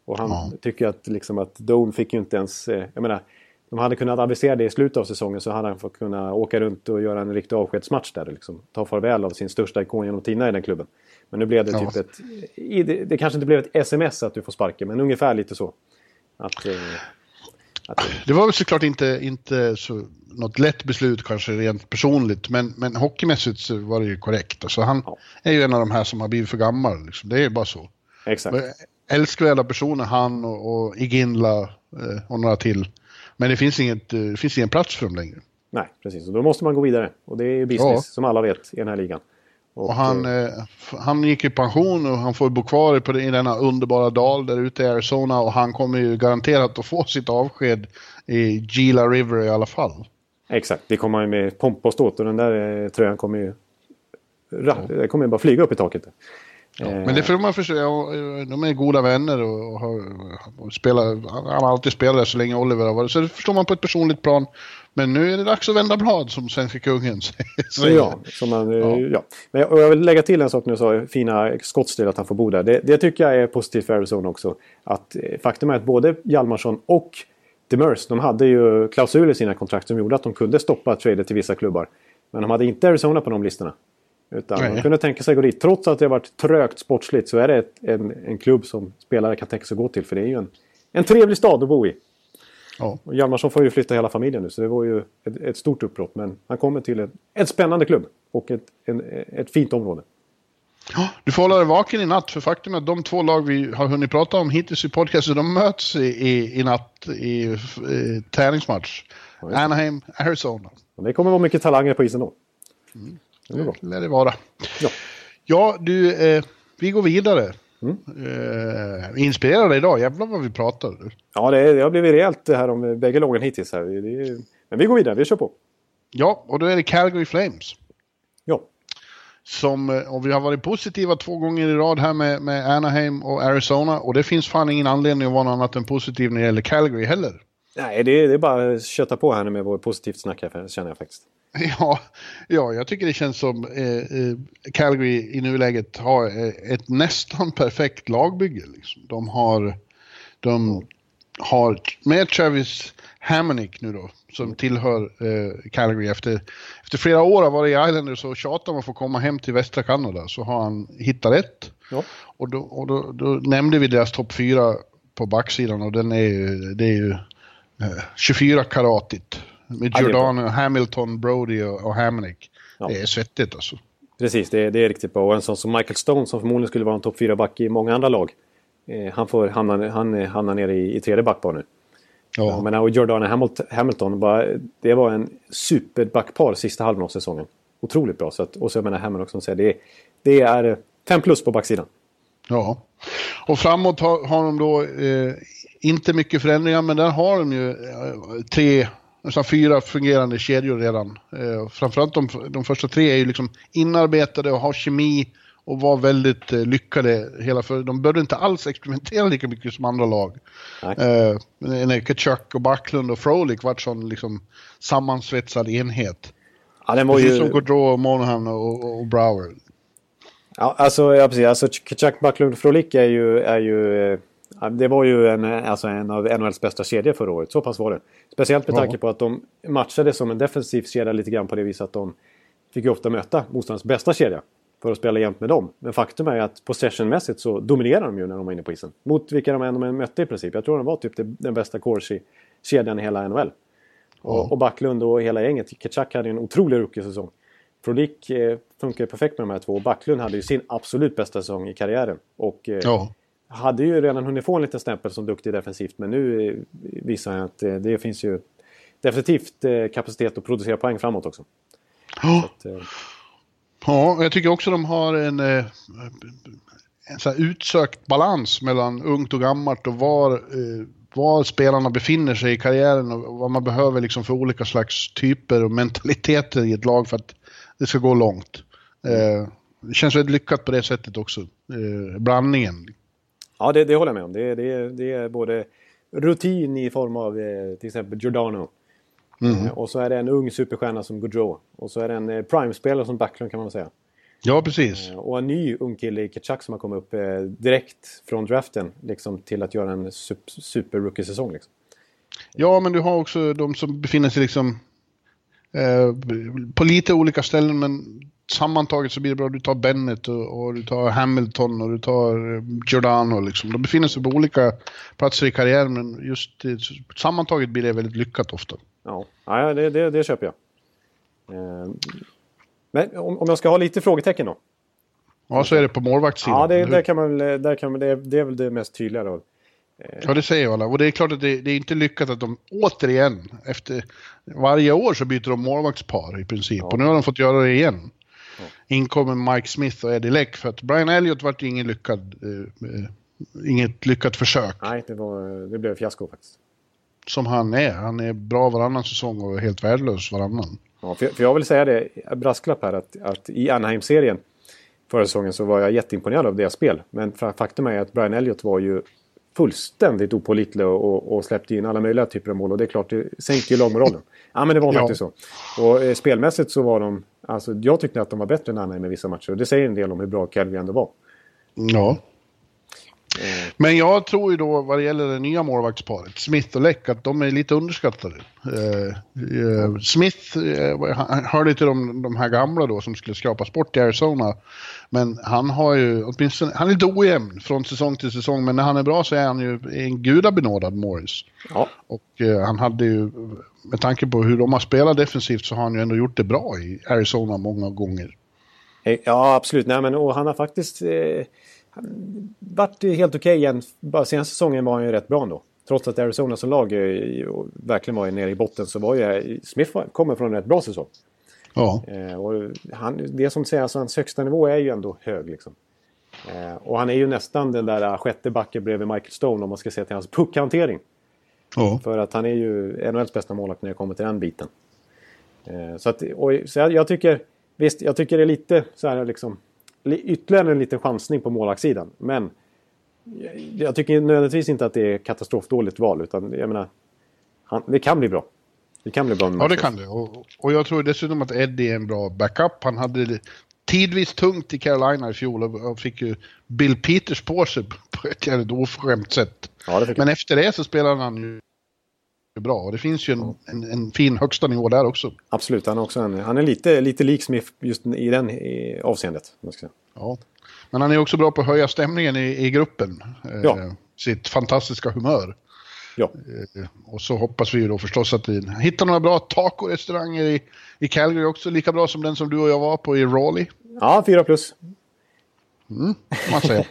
Och han ja. tycker att, liksom, att Doan fick ju inte ens... Eh, jag menar, de hade kunnat avisera det i slutet av säsongen så hade han fått kunna åka runt och göra en riktig avskedsmatch där. Liksom, ta farväl av sin största ikon genom tiderna i den klubben. Men nu blev det typ ja. ett... Det, det kanske inte blev ett sms att du får sparken, men ungefär lite så. Att, eh. Det var väl såklart inte, inte så, något lätt beslut kanske rent personligt, men, men hockeymässigt så var det ju korrekt. Alltså, han ja. är ju en av de här som har blivit för gammal. Liksom. Det är ju bara så. Exakt. Älskvärda personer, han och, och Iginla eh, och några till. Men det finns, inget, eh, det finns ingen plats för dem längre. Nej, precis. Och då måste man gå vidare. Och det är business, ja. som alla vet, i den här ligan. Och, och han, eh, han gick i pension och han får bo kvar på det, i denna underbara dal där ute i Arizona och han kommer ju garanterat att få [LAUGHS] sitt avsked i Gila River i alla fall. Exakt, det kommer han med pompa och ståt och den där eh, tröjan kommer ju... Ja. Kommer ju bara flyga upp i taket. Ja, eh. men det får man förstå. De är goda vänner och, har, och spelar, han har alltid spelat där så länge Oliver har varit. Så det förstår man på ett personligt plan. Men nu är det dags att vända blad som svenska kungen [LAUGHS] säger. Ja, som man, ja. ja. Men jag, jag vill lägga till en sak nu sa fina skottstil att han får bo där. Det, det, tycker jag är positivt för Arizona också. Att, eh, faktum är att både Hjalmarsson och Demers, de hade ju klausuler i sina kontrakt som gjorde att de kunde stoppa trader till vissa klubbar. Men de hade inte Arizona på de listorna. Utan Nej. man kunde tänka sig att gå dit. Trots att det har varit trögt sportsligt så är det ett, en, en klubb som spelare kan tänka sig att gå till. För det är ju en, en trevlig stad att bo i. Ja. Och Hjalmarsson får ju flytta hela familjen nu så det var ju ett, ett stort uppbrott. Men han kommer till ett, ett spännande klubb och ett, en, ett fint område. Du får hålla dig vaken i natt, för faktum är att de två lag vi har hunnit prata om hittills i podcasten, de möts i, i, i natt i, i träningsmatch. just det. Anaheim, Arizona. Och det kommer vara mycket talanger på isen då. Bra. Det lär det vara. Ja. Ja, du, eh, vi går vidare. Mm. Eh, inspirerade idag, jävlar vad vi pratar. Ja, det, det har blivit rejält det här om bägge lagen hittills. Här. Är- men vi går vidare, vi kör på. Ja, och då är det Calgary Flames. Ja, Som, eh, och vi har varit positiva två gånger i rad här med, med Anaheim och Arizona. Och det finns fan ingen anledning att vara något annat än positiv när det gäller Calgary heller. Nej, det, det är bara att köta på här nu med vår positivt snack här, känner jag faktiskt. [LAUGHS] Ja, ja, jag tycker det känns som eh, eh, Calgary i nuläget har eh, ett nästan perfekt lagbygge. Liksom. De har, de har med Travis Hammonick nu då, som tillhör eh, Calgary efter, efter flera år av vara i Islanders och tjatat om att få komma hem till västra Kanada så har han hittat rätt. Ja. Och, då, och då, då nämnde vi deras topp fyra på backsidan och den är det är ju eh, 24 karatigt. Med är. Giordano, Hamilton, Brody och, Hammonick. Ja. Det är svettigt alltså. Precis, det, det är riktigt bra. Och en sån som Michael Stone som förmodligen skulle vara en topp 4-back i många andra lag. Eh, han får hamna, han hamnar nere i, i tredje backpar nu. Ja. Men och Jordan Hamilton, Hamilton bara, det var en superbackpar sista halvan av säsongen. Otroligt bra. Så att, och så jag menar Hamilton också, säger, det, det är eh, fem plus på backsidan. ja. Och framåt har, har de då eh, inte mycket förändringar, men där har de ju eh, tre, nästan fyra fungerande kedjor redan. Eh, framförallt de, de första tre är ju liksom inarbetade och har kemi och var väldigt eh, lyckade. Hela för, de behövde inte alls experimentera lika mycket som andra lag. Eh, när Kachuk och Backlund och Frolik vart sån liksom sammansvetsad enhet. Ja, den var Precis ju... som Gaudreau, Monahan och, och, och Brower. Ja, alltså, ja, precis. Alltså, Chuck Backlund Frolik är ju... Är ju eh, det var ju en, alltså, en av NHLs bästa kedjor förra året. Så pass var det. Speciellt med tanke på att de matchade som en defensiv kedja lite grann på det viset att de fick ju ofta möta motståndarens bästa kedja för att spela jämt med dem. Men faktum är att possessionmässigt så dominerar de ju när de var inne på isen. Mot vilka de än mötte i princip. Jag tror de var typ den bästa Corsi-kedjan i hela NHL. Och, och Backlund och hela gänget. Ketchuk hade ju en otrolig rookie-säsong. Frolik eh, funkar perfekt med de här två. Backlund hade ju sin absolut bästa säsong i karriären. Och eh, Ja. Hade ju redan hunnit få en liten stämpel som duktig defensivt. Men nu eh, visar han att eh, det finns ju definitivt eh, kapacitet att producera poäng framåt också. Ja. Så att, eh, Ja, jag tycker också de har en, en utsökt balans mellan ungt och gammalt och var, var spelarna befinner sig i karriären och vad man behöver liksom för olika slags typer och mentaliteter i ett lag för att det ska gå långt. Det känns väldigt lyckat på det sättet också, blandningen. Ja, det, det håller jag med om. Det, det, det är både rutin i form av eh, till exempel Giordano. Eh, och så är det en ung superstjärna som Gaudreau. Och så är det en eh, prime-spelare som Backlund kan man säga. Ja, precis. Och en ny ung kille i Ketchuk som har kommit upp direkt från draften liksom, till att göra en sup- super-rookie-säsong. Liksom. Ja, men du har också de som befinner sig liksom eh, på lite olika ställen, men sammantaget så blir det bra. Du tar Bennett och, och du tar Hamilton och du tar eh, Giordano. Liksom. De befinner sig på olika platser i karriären, men just eh, sammantaget blir det väldigt lyckat ofta. Ja, ja det, det, det köper jag. Eh, Men om, om jag ska ha lite frågetecken då. Ja, så är det på målvaktssidan. Ja, det, där kan man, där kan man, det, det är väl det mest tydliga då. Ja, det säger ju alla. Och det är klart att det, det är inte lyckat att de återigen, efter varje år så byter de målvaktspar i princip. Och nu har de fått göra det igen. Inkommer Mike Smith och Eddie Leck för att Brian Elliott vart ingen lyckad, eh, eh, inget lyckat försök. Nej, det, var, det blev fiasko faktiskt. Som han är. Han är bra varannan säsong och helt värdelös varannan. Ja, för, för jag vill säga det, brasklapp här, att, att i Anaheim-serien förra säsongen så var jag jätteimponerad av deras spel. Men fa- faktum är att Brian Elliott var ju fullständigt opålitlig och, och, och släppte in alla möjliga typer av mål. Och det är klart, det sänkte ju lagmoralen. Ja, men det var Ja. faktiskt så. Och eh, spelmässigt så var de... Alltså, jag tyckte att de var bättre än Anaheim i vissa matcher. Och det säger en del om hur bra Calgary ändå var. Ja. Men jag tror ju då vad det gäller det nya målvaktsparet, Smith och Läck, att de är lite underskattade. Eh, eh, Smith eh, hörde till de, de här gamla då som skulle skrapas bort i Arizona. Men han har ju åtminstone, han är lite ojämn från säsong till säsong, men när han är bra så är han ju en gudabenådad Morris. Ja. Och eh, han hade ju, med tanke på hur de har spelat defensivt så har han ju ändå gjort det bra i Arizona många gånger. Eh, Ja, absolut. Nej, men, och han har faktiskt eh, han varit helt okej igen. Bara senaste säsongen var han ju rätt bra ändå. Trots att Arizona som lag verkligen var nere i botten så var ju Smith kommer från en rätt bra säsong. Ja. Eh, och han, det som säger, alltså, hans högsta nivå är ju ändå hög. Liksom. Eh, och han är ju nästan den där eh, sjätte backen bredvid Michael Stone om man ska se till hans puckhantering. ja. För att han är ju NHLs bästa målvakt när det kommer till den biten. Så att, och, så jag, jag tycker, visst, jag tycker det är lite så här liksom, li- ytterligare en liten chansning på målvaktssidan. Men jag, tycker nödvändigtvis inte att det är katastrofdåligt val. Utan jag menar, han, det kan bli bra. Det kan bli bra Ja, det kan det. Och, och jag tror dessutom att Eddie är en bra backup. Han hade tidvis tungt i Carolina i fjol och, fick ju Bill Peters på sig på ett jävligt oförskämt sätt. Ja, Men efter det så spelar han ju bra. Och det finns ju en, en, en fin högsta nivå där också. Absolut, han är, också en, han är lite, lite lik Smith just i den i avseendet. Ja. Men han är också bra på att höja stämningen i, i gruppen. Eh, Ja. Sitt fantastiska humör. Ja, Eh, Och så hoppas vi ju då förstås att vi hittar några bra taco-restauranger i, i Calgary också. Lika bra som den som du och jag var på i Raleigh. ja 4 plus. Kan man säga.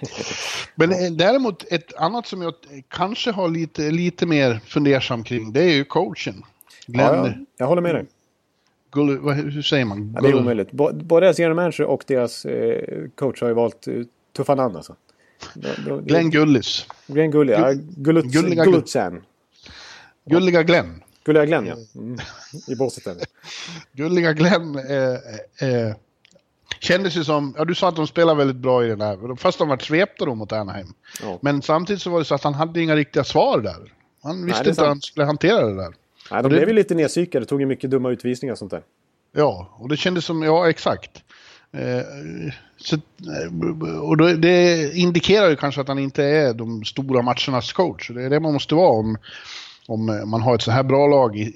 Men eh, däremot ett annat som jag kanske har lite, lite mer fundersam kring, det är ju coachen. Glenn Ja, ja, jag håller med dig. Gull, vad, hur säger man? Ja, det är omöjligt. Både deras general manager och deras eh, coach har ju valt eh, tuffa namn alltså. Glenn Gullis. Glenn Gulli. Ja, Gullut, Gulliga- Gullutsen. Gulliga Glenn. Gulliga Glenn ja. Mm. I båset där. [LAUGHS] Gulliga Glenn eh, eh, kändes ju som, ja du sa att de spelar väldigt bra i den här, fast de var svepta då mot Anaheim. Ja. Men samtidigt så var det så att han hade inga riktiga svar där. Han visste är inte hur han skulle hantera det där. Nej, de det- blev ju lite nedpsykade. Tog ju mycket dumma utvisningar och sånt där. Ja, och det kändes som, ja exakt. Eh, så, eh, och då, det indikerar ju kanske att han inte är de stora matchernas coach. Det är det man måste vara om, om man har ett så här bra lag.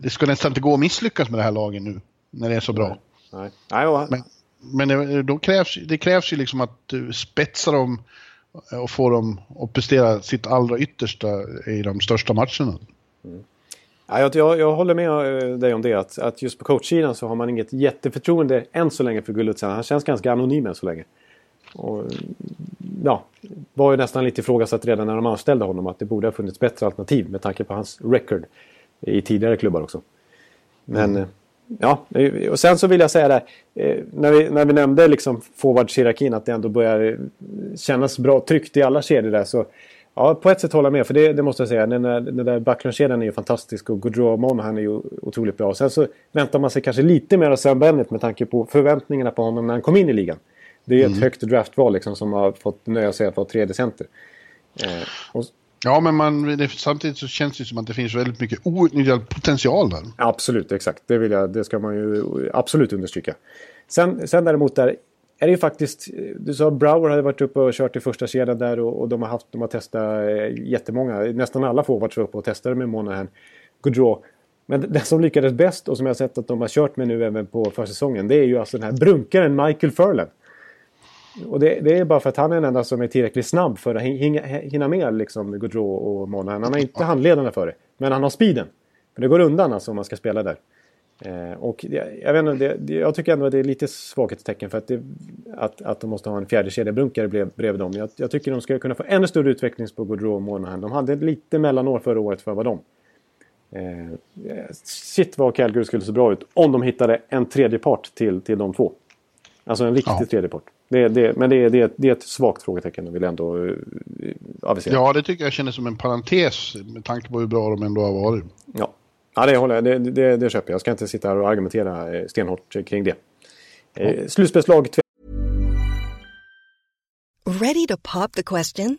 Det ska nästan inte gå att misslyckas med det här laget nu, när det är så bra. Nej, Nej och han, Men, men det, då krävs, det krävs ju liksom att du spetsar dem och får dem att prestera sitt allra yttersta i de största matcherna. ja, jag, jag, jag håller med eh, dig om det. Att, att just på coachsidan så har man inget jätteförtroende än så länge för Gullutsen. Han känns ganska anonym än så länge. Och, ja, var ju nästan lite ifrågasatt redan när de anställde honom att det borde ha funnits bättre alternativ med tanke på hans record i tidigare klubbar också. Men eh, ja, och sen så vill jag säga där, eh, när vi, när vi nämnde liksom forwardshierarkin att det ändå börjar eh, kännas bra tryckt i alla kedjor där så ja, på ett sätt håller jag med för det, det måste jag säga. Den där, den där backlinekedjan är ju fantastisk och Gaudreau och Monahan är ju otroligt bra. Sen så väntar man sig kanske lite mer av Sam Bennett med tanke på förväntningarna på honom när han kom in i ligan. Det är ett högt draftval liksom som har fått nöja sig att vara tredje center. Eh, och, Ja, men man, det, samtidigt så känns det som att det finns väldigt mycket outnyttjad potential där. Absolut, exakt. Det, vill jag, det ska man ju absolut understryka. Sen, sen däremot där är det ju faktiskt... Du sa att Brower hade varit uppe och kört i första kedjan där och, och de, har haft, de har testat eh, jättemånga. Nästan alla forwards var uppe och testade med Monahan. Gaudreau. Men den som lyckades bäst och som jag har sett att de har kört med nu även på försäsongen. Det är ju alltså den här brunkaren Michael Furlan. Och det, det är bara för att han är den enda som är tillräckligt snabb för att hinna, hinna med liksom Gaudreau och Monahan. Han har inte handledarna för det. Men han har speeden. För det går undan alltså om man ska spela där. Eh, och jag, jag, vet inte, det, det, jag tycker ändå att det är lite svaghetstecken för att, det, att, att de måste ha en fjärde kedjebrunkare bredvid dem. Jag, jag tycker de skulle kunna få ännu större utveckling på Gaudreau och Monahan. De hade lite mellanår förra året för vad de. Eh, shit vad Calgary skulle se bra ut om de hittade en tredje part till, till de två. Alltså en riktig Ja. tredje part. Det, det, men det, är- det, är ett- det är ett svagt frågetecken, vill jag ändå uh, avisera. Ja, det tycker jag känns som en parentes med tanke på hur bra de ändå har varit. Ja, ja det håller jag. Det, det, det köper jag. Jag ska inte sitta här och argumentera eh, stenhårt kring det. Eh, slutspelslag Ready to pop the question?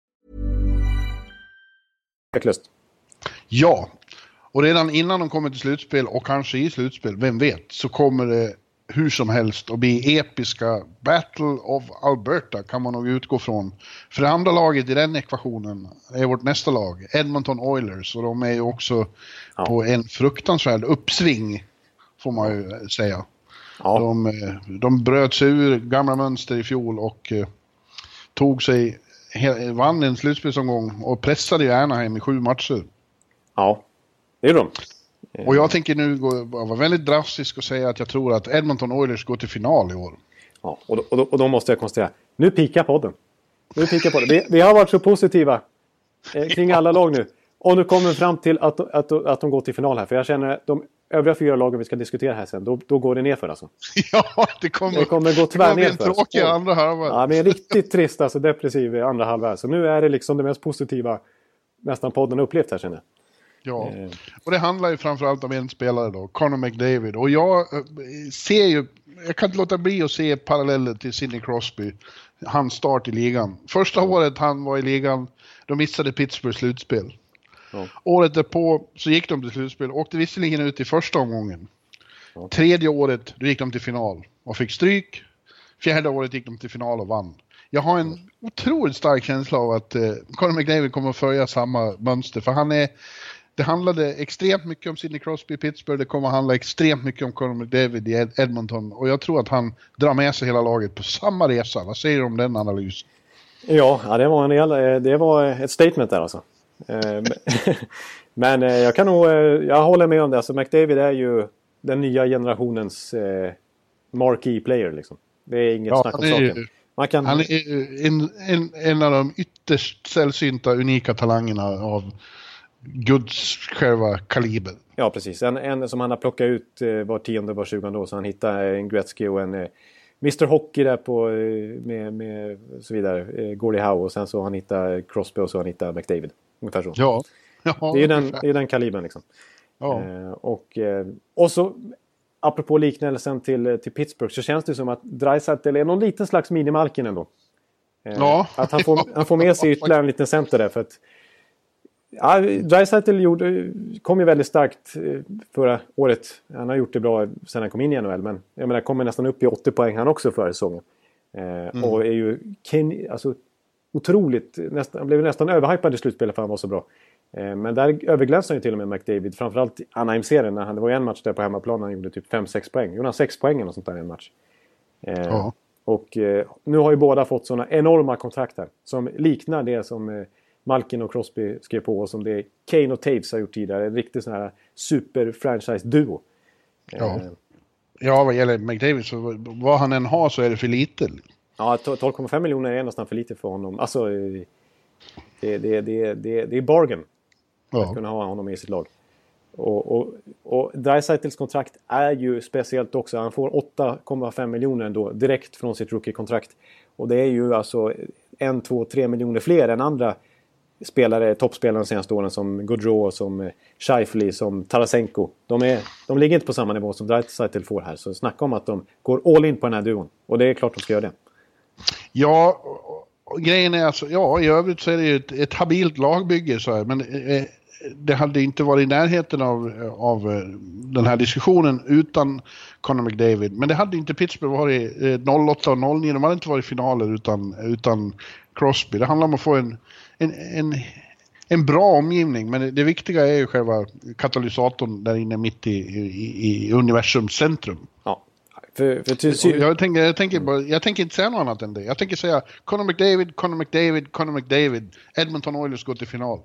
Tveklöst. Ja, och redan innan de kommer till slutspel och kanske i slutspel, vem vet, så kommer det hur som helst att bli episka Battle of Alberta kan man nog utgå från. För det andra laget i den ekvationen är vårt nästa lag, Edmonton Oilers, och de är ju också Ja. på en fruktansvärd uppsving, får man ju säga. Ja. De, de bröt sig ur gamla mönster i fjol och eh, tog sig, vann en slutspelsomgång och pressade ju Anaheim i sju matcher. ja, det är de. Och jag tänker nu gå, vara väldigt drastisk och säga att jag tror att Edmonton Oilers går till final i år. Ja, och, då, och, då, och då måste jag konstatera, nu pikar podden. Nu pikar podden. Vi, vi har varit så positiva eh, kring alla lag nu. Och nu kommer vi fram till att, att, att de går till final här. För jag känner att de övriga fyra lagen vi ska diskutera här sen, då, då går det ner för alltså. [LAUGHS] ja, det kommer, Det kommer gå det kommer en tvärnerför. tråkig andra halva. Ja, men riktigt trist, alltså depressiv andra halva. Så nu är det liksom det mest positiva nästan podden har upplevt här känner jag. Ja. Eh. Och det handlar ju framförallt om en spelare då, Conor McDavid. Och jag eh, ser ju, jag kan inte låta bli att se paralleller till Sidney Crosby. Hans start i ligan. Första året han var i ligan, då missade Pittsburgh slutspel. Ja. Året därpå så gick de till slutspel, åkte visserligen ut i första omgången. Tredje året, då gick de till final och fick stryk. Fjärde året gick de till final och vann. Jag har en otroligt stark känsla av att eh, Conor McDavid kommer att följa samma mönster, för han är det handlade extremt mycket om Sidney Crosby i Pittsburgh, det kommer att handla extremt mycket om Conor McDavid i Ed- Edmonton och jag tror att han drar med sig hela laget på samma resa. Vad säger du om den analysen? Ja, ja det, var en del, eh, det var ett statement där alltså. Eh, [LAUGHS] men- eh, jag kan nog, eh, jag håller med om det. Alltså McDavid är ju den nya generationens marquee player liksom. Det är inget Ja, snack om saken. Kan, Han är en, en, en av de ytterst sällsynta, unika talangerna av Guds själva kaliber. Ja, precis. En, en som han har plockat ut var tionde, var tjugonde år. Så han hittade en Gretzky och en Mr Hockey där på, med, med så vidare. Gordie Howe och sen så han hittat Crosby och så han hittat McDavid. Ungefär så. Ja. ja det är den, det är den kalibern liksom. Ja. Eh, och, eh, och så apropå liknelsen till, eh, till Pittsburgh så känns det som att Dreisaitl är någon liten slags minimalken ändå. Eh, Ja. Att han får, han får med sig [LAUGHS] ytterligare en liten center där. För att, ja, Dreisaitl kom ju väldigt starkt eh, förra året. Han har gjort det bra sedan han kom in i NHL. Men jag menar, kommer nästan upp i 80 poäng han också förra säsongen. Eh, Och är ju ken, alltså, otroligt, nästan, han blev nästan överhypad i slutspelet för han var så bra. Eh, Men där överglänste han ju till och med McDavid. Framförallt i Anaheim-serien. när han- Det var ju en match där på hemmaplan han gjorde typ 5-6 poäng. Gjorde han 6 poäng eller sånt där i en match. Eh, Ja. Och eh, nu har ju båda fått sådana enorma kontrakt här. Som liknar det som Malkin och Crosby skrev på och som det Kane och Taves har gjort tidigare. En riktig sån här super-franchise-duo. Ja. Ja, vad gäller McDavid så vad han än har så är det för lite. Ja, 12,5 miljoner är nästan för lite för honom. Alltså, eh, det, det, det, det, det är bargain att Ja. kunna ha honom i sitt lag. Och, och, och Dreisaitls kontrakt är ju speciellt också. Han får 8,5 miljoner ändå direkt från sitt rookie-kontrakt. Och det är ju alltså en, två, tre miljoner fler än andra spelare, toppspelare de senaste åren som Gaudreau, som eh, Scheifele, som Tarasenko. De, är, de ligger inte på samma nivå som Dreisaitl får här. Så snacka om att de går all in på den här duon. Och det är klart de ska göra det. Ja, grejen är alltså, ja i övrigt så är det ju ett, ett habilt lagbygge så här, men eh, det hade inte varit i närheten av, av eh, den här diskussionen utan Conor McDavid. Men det hade inte Pittsburgh varit eh, 08 och 09, de hade inte varit i finaler utan, utan Crosby. Det handlar om att få en, en, en, en bra omgivning, men det, det viktiga är ju själva katalysatorn där inne mitt i, i, i universums centrum. Ja. För, för till Jag tänker, jag, tänker bara, jag tänker inte säga något annat än det. Jag tänker säga Conor McDavid, Conor McDavid, Conor McDavid. Edmonton Oilers går till final.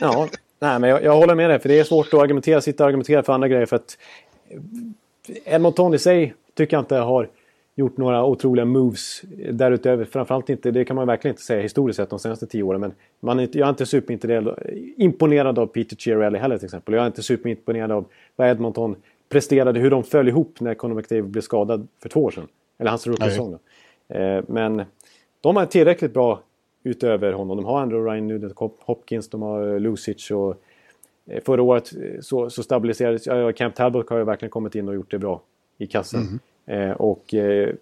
Ja, nej, men jag, jag håller med dig. För det är svårt att argumentera, sitta och argumentera för andra grejer. För att Edmonton i sig tycker jag inte har gjort några otroliga moves därutöver. Framförallt inte, det kan man verkligen inte säga historiskt sett de senaste tio åren. Men man är, jag är inte superimponerad av Peter Chiarelli heller till exempel. Jag är inte superimponerad av vad Edmonton presterade, hur de föll ihop när Conor McDavid blev skadad för två år sedan. Eller hans rookie-säsong. Eh, men de är tillräckligt bra utöver honom. De har ändå Ryan Nugent Hopkins, de har Lucic och eh, förra året så, så stabiliserades... Ja, Camp Talbot har ju verkligen kommit in och gjort det bra i kassen. Mm. Eh, och eh,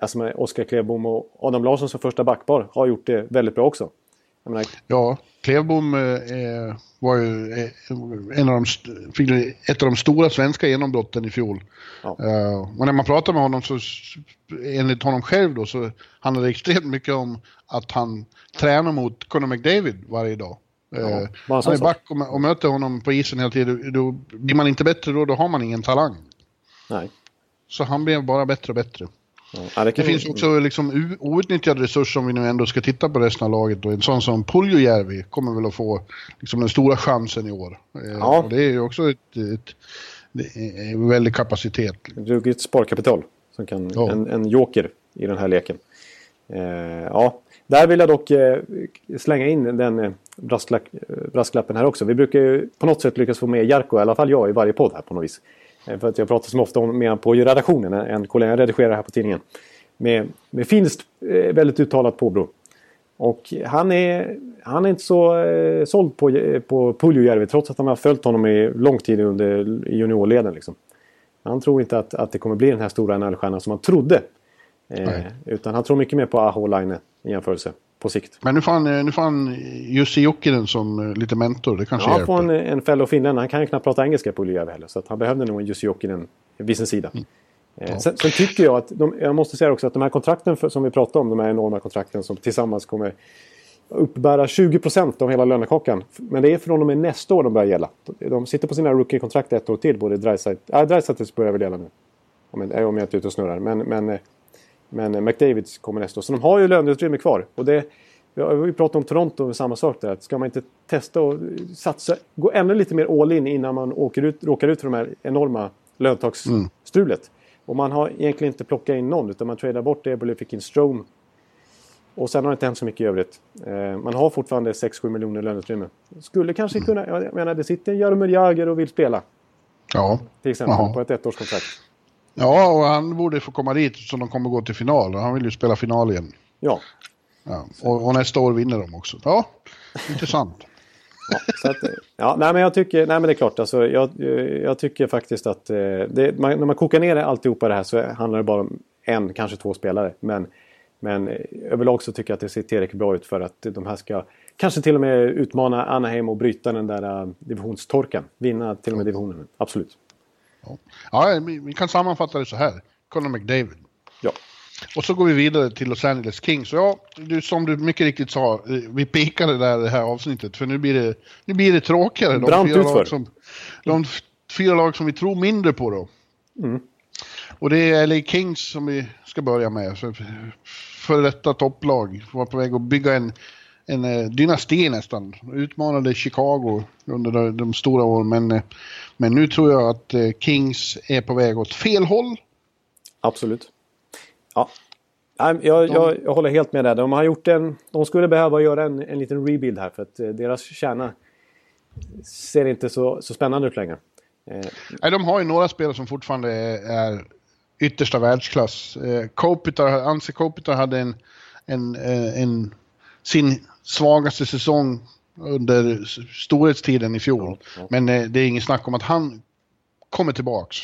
alltså Oskar Klevbom och Adam Larsson som första backpar har gjort det väldigt bra också. Menar... Ja, Klevbom eh, var ju eh, en av de, ett av de stora svenska genombrotten i fjol. Ja. Uh, och när man pratar med honom så enligt honom själv då så handlar det extremt mycket om att han tränar mot Conor McDavid varje dag. Ja, uh, han är back och, och möter honom på isen hela tiden. Då blir man inte bättre då, då har man ingen talang. Nej. Så han blev bara bättre och bättre. Ja, det, det finns också liksom outnyttjad resurs om vi nu ändå ska titta på resten av laget. Och en sån som Puljujärvi kommer väl att få liksom den stora chansen i år. Eh, ja. Och det är ju också ett, ett, ett väldig kapacitet. Ruggigt sparkapital. Som kan, ja. en, en joker i den här leken. Eh, ja, där vill jag dock eh, slänga in den eh, brasklapp, brasklappen här också. Vi brukar ju på något sätt lyckas få med Jarko, i alla fall jag, i varje podd här på något vis. Eh, för att jag pratar så ofta om, med på redaktionen, en kollega redigerar här på tidningen. Med, med finskt eh, väldigt uttalat påbrå. Och han är, han är inte så eh, såld på, eh, på Puljujärvi trots att han har följt honom i lång tid under juniorleden. Liksom. Han tror inte att, att det kommer bli den här stora NHL-stjärnan som han trodde. Eh, utan han tror mycket mer på Aho Line i jämförelse på sikt. Men nu får han, nu får han Jussi Jokinen som eh, lite mentor, det kanske ja, hjälper. Ja, får en, en fellow finländare. Han kan ju knappt prata engelska på Uljärvi heller. Så han behövde nog en Jussi Jokinen vid sin sida. Mm. Eh, ja. Sen, sen, tycker jag att, de, jag måste säga också att de här kontrakten för, som vi pratade om, de här enorma kontrakten som tillsammans kommer uppbära 20% av hela lönekakan. Men det är från och med nästa år de börjar gälla. De sitter på sina rookie-kontrakt ett år till, både Dreisaitl... Äh, Dreisaitl börjar väl gälla nu. Om jag, om jag inte är ute och snurrar. Men, men, eh, men McDavids kommer nästa år. Så de har ju löneutrymme kvar. Och det, vi har ju pratat om Toronto, samma sak där. Ska man inte testa och satsa, gå ännu lite mer all in innan man åker ut, råkar ut för de här enorma löntagsstrulet? Mm. Och man har egentligen inte plockat in någon utan man tradar bort Eberle, fick in Strome. Och sen har det inte hänt så mycket i övrigt. Eh, man har fortfarande 6-7 miljoner löneutrymme. Skulle kanske mm. kunna, jag menar det sitter en Jaromir Jagr och vill spela. Ja. Till exempel Aha. på ett ettårskontrakt. Ja, och han borde få komma dit så de kommer gå till final. Han vill ju spela final igen. Ja, Ja, och, och, nästa år vinner de också. Ja, intressant. [LAUGHS] ja, att, ja, nej, men jag tycker, nej men det är klart, alltså, jag, jag tycker faktiskt att eh, det, man, när man kokar ner alltihopa det här så handlar det bara om en, kanske två spelare. Men, men eh, överlag så tycker jag att det ser tillräckligt bra ut för att de här ska kanske till och med utmana Anaheim och bryta den där uh, divisionstorkan. Vinna till och med divisionen, absolut. Ja, ja vi kan sammanfatta det så här. Conor McDavid. Ja. Och så går vi vidare till Los Angeles Kings. Och ja, du, som du mycket riktigt sa, eh, vi pekade där det här avsnittet. För nu blir det, nu blir det tråkigare. De Brant fyra, lag som, de fyra lag som vi tror mindre på då. Mm. Och det är LA Kings som vi ska börja med. För detta topplag. Var på väg att bygga en, en eh, dynasti nästan. Utmanade Chicago under de, stora åren. Men, eh, men nu tror jag att Kings är på väg åt fel håll. Absolut. Ja. Jag, jag, jag, håller helt med där. De har gjort en... De skulle behöva göra en, en liten rebuild här för att eh, deras kärna ser inte så, så spännande ut längre. Eh. Nej, de har ju några spelare som fortfarande är yttersta världsklass. Eh, Kopitar, Anse Kopitar hade en, en, en, sin svagaste säsong under storhetstiden i fjol. Ja, ja. Men det är inget snack om att han kommer tillbaks.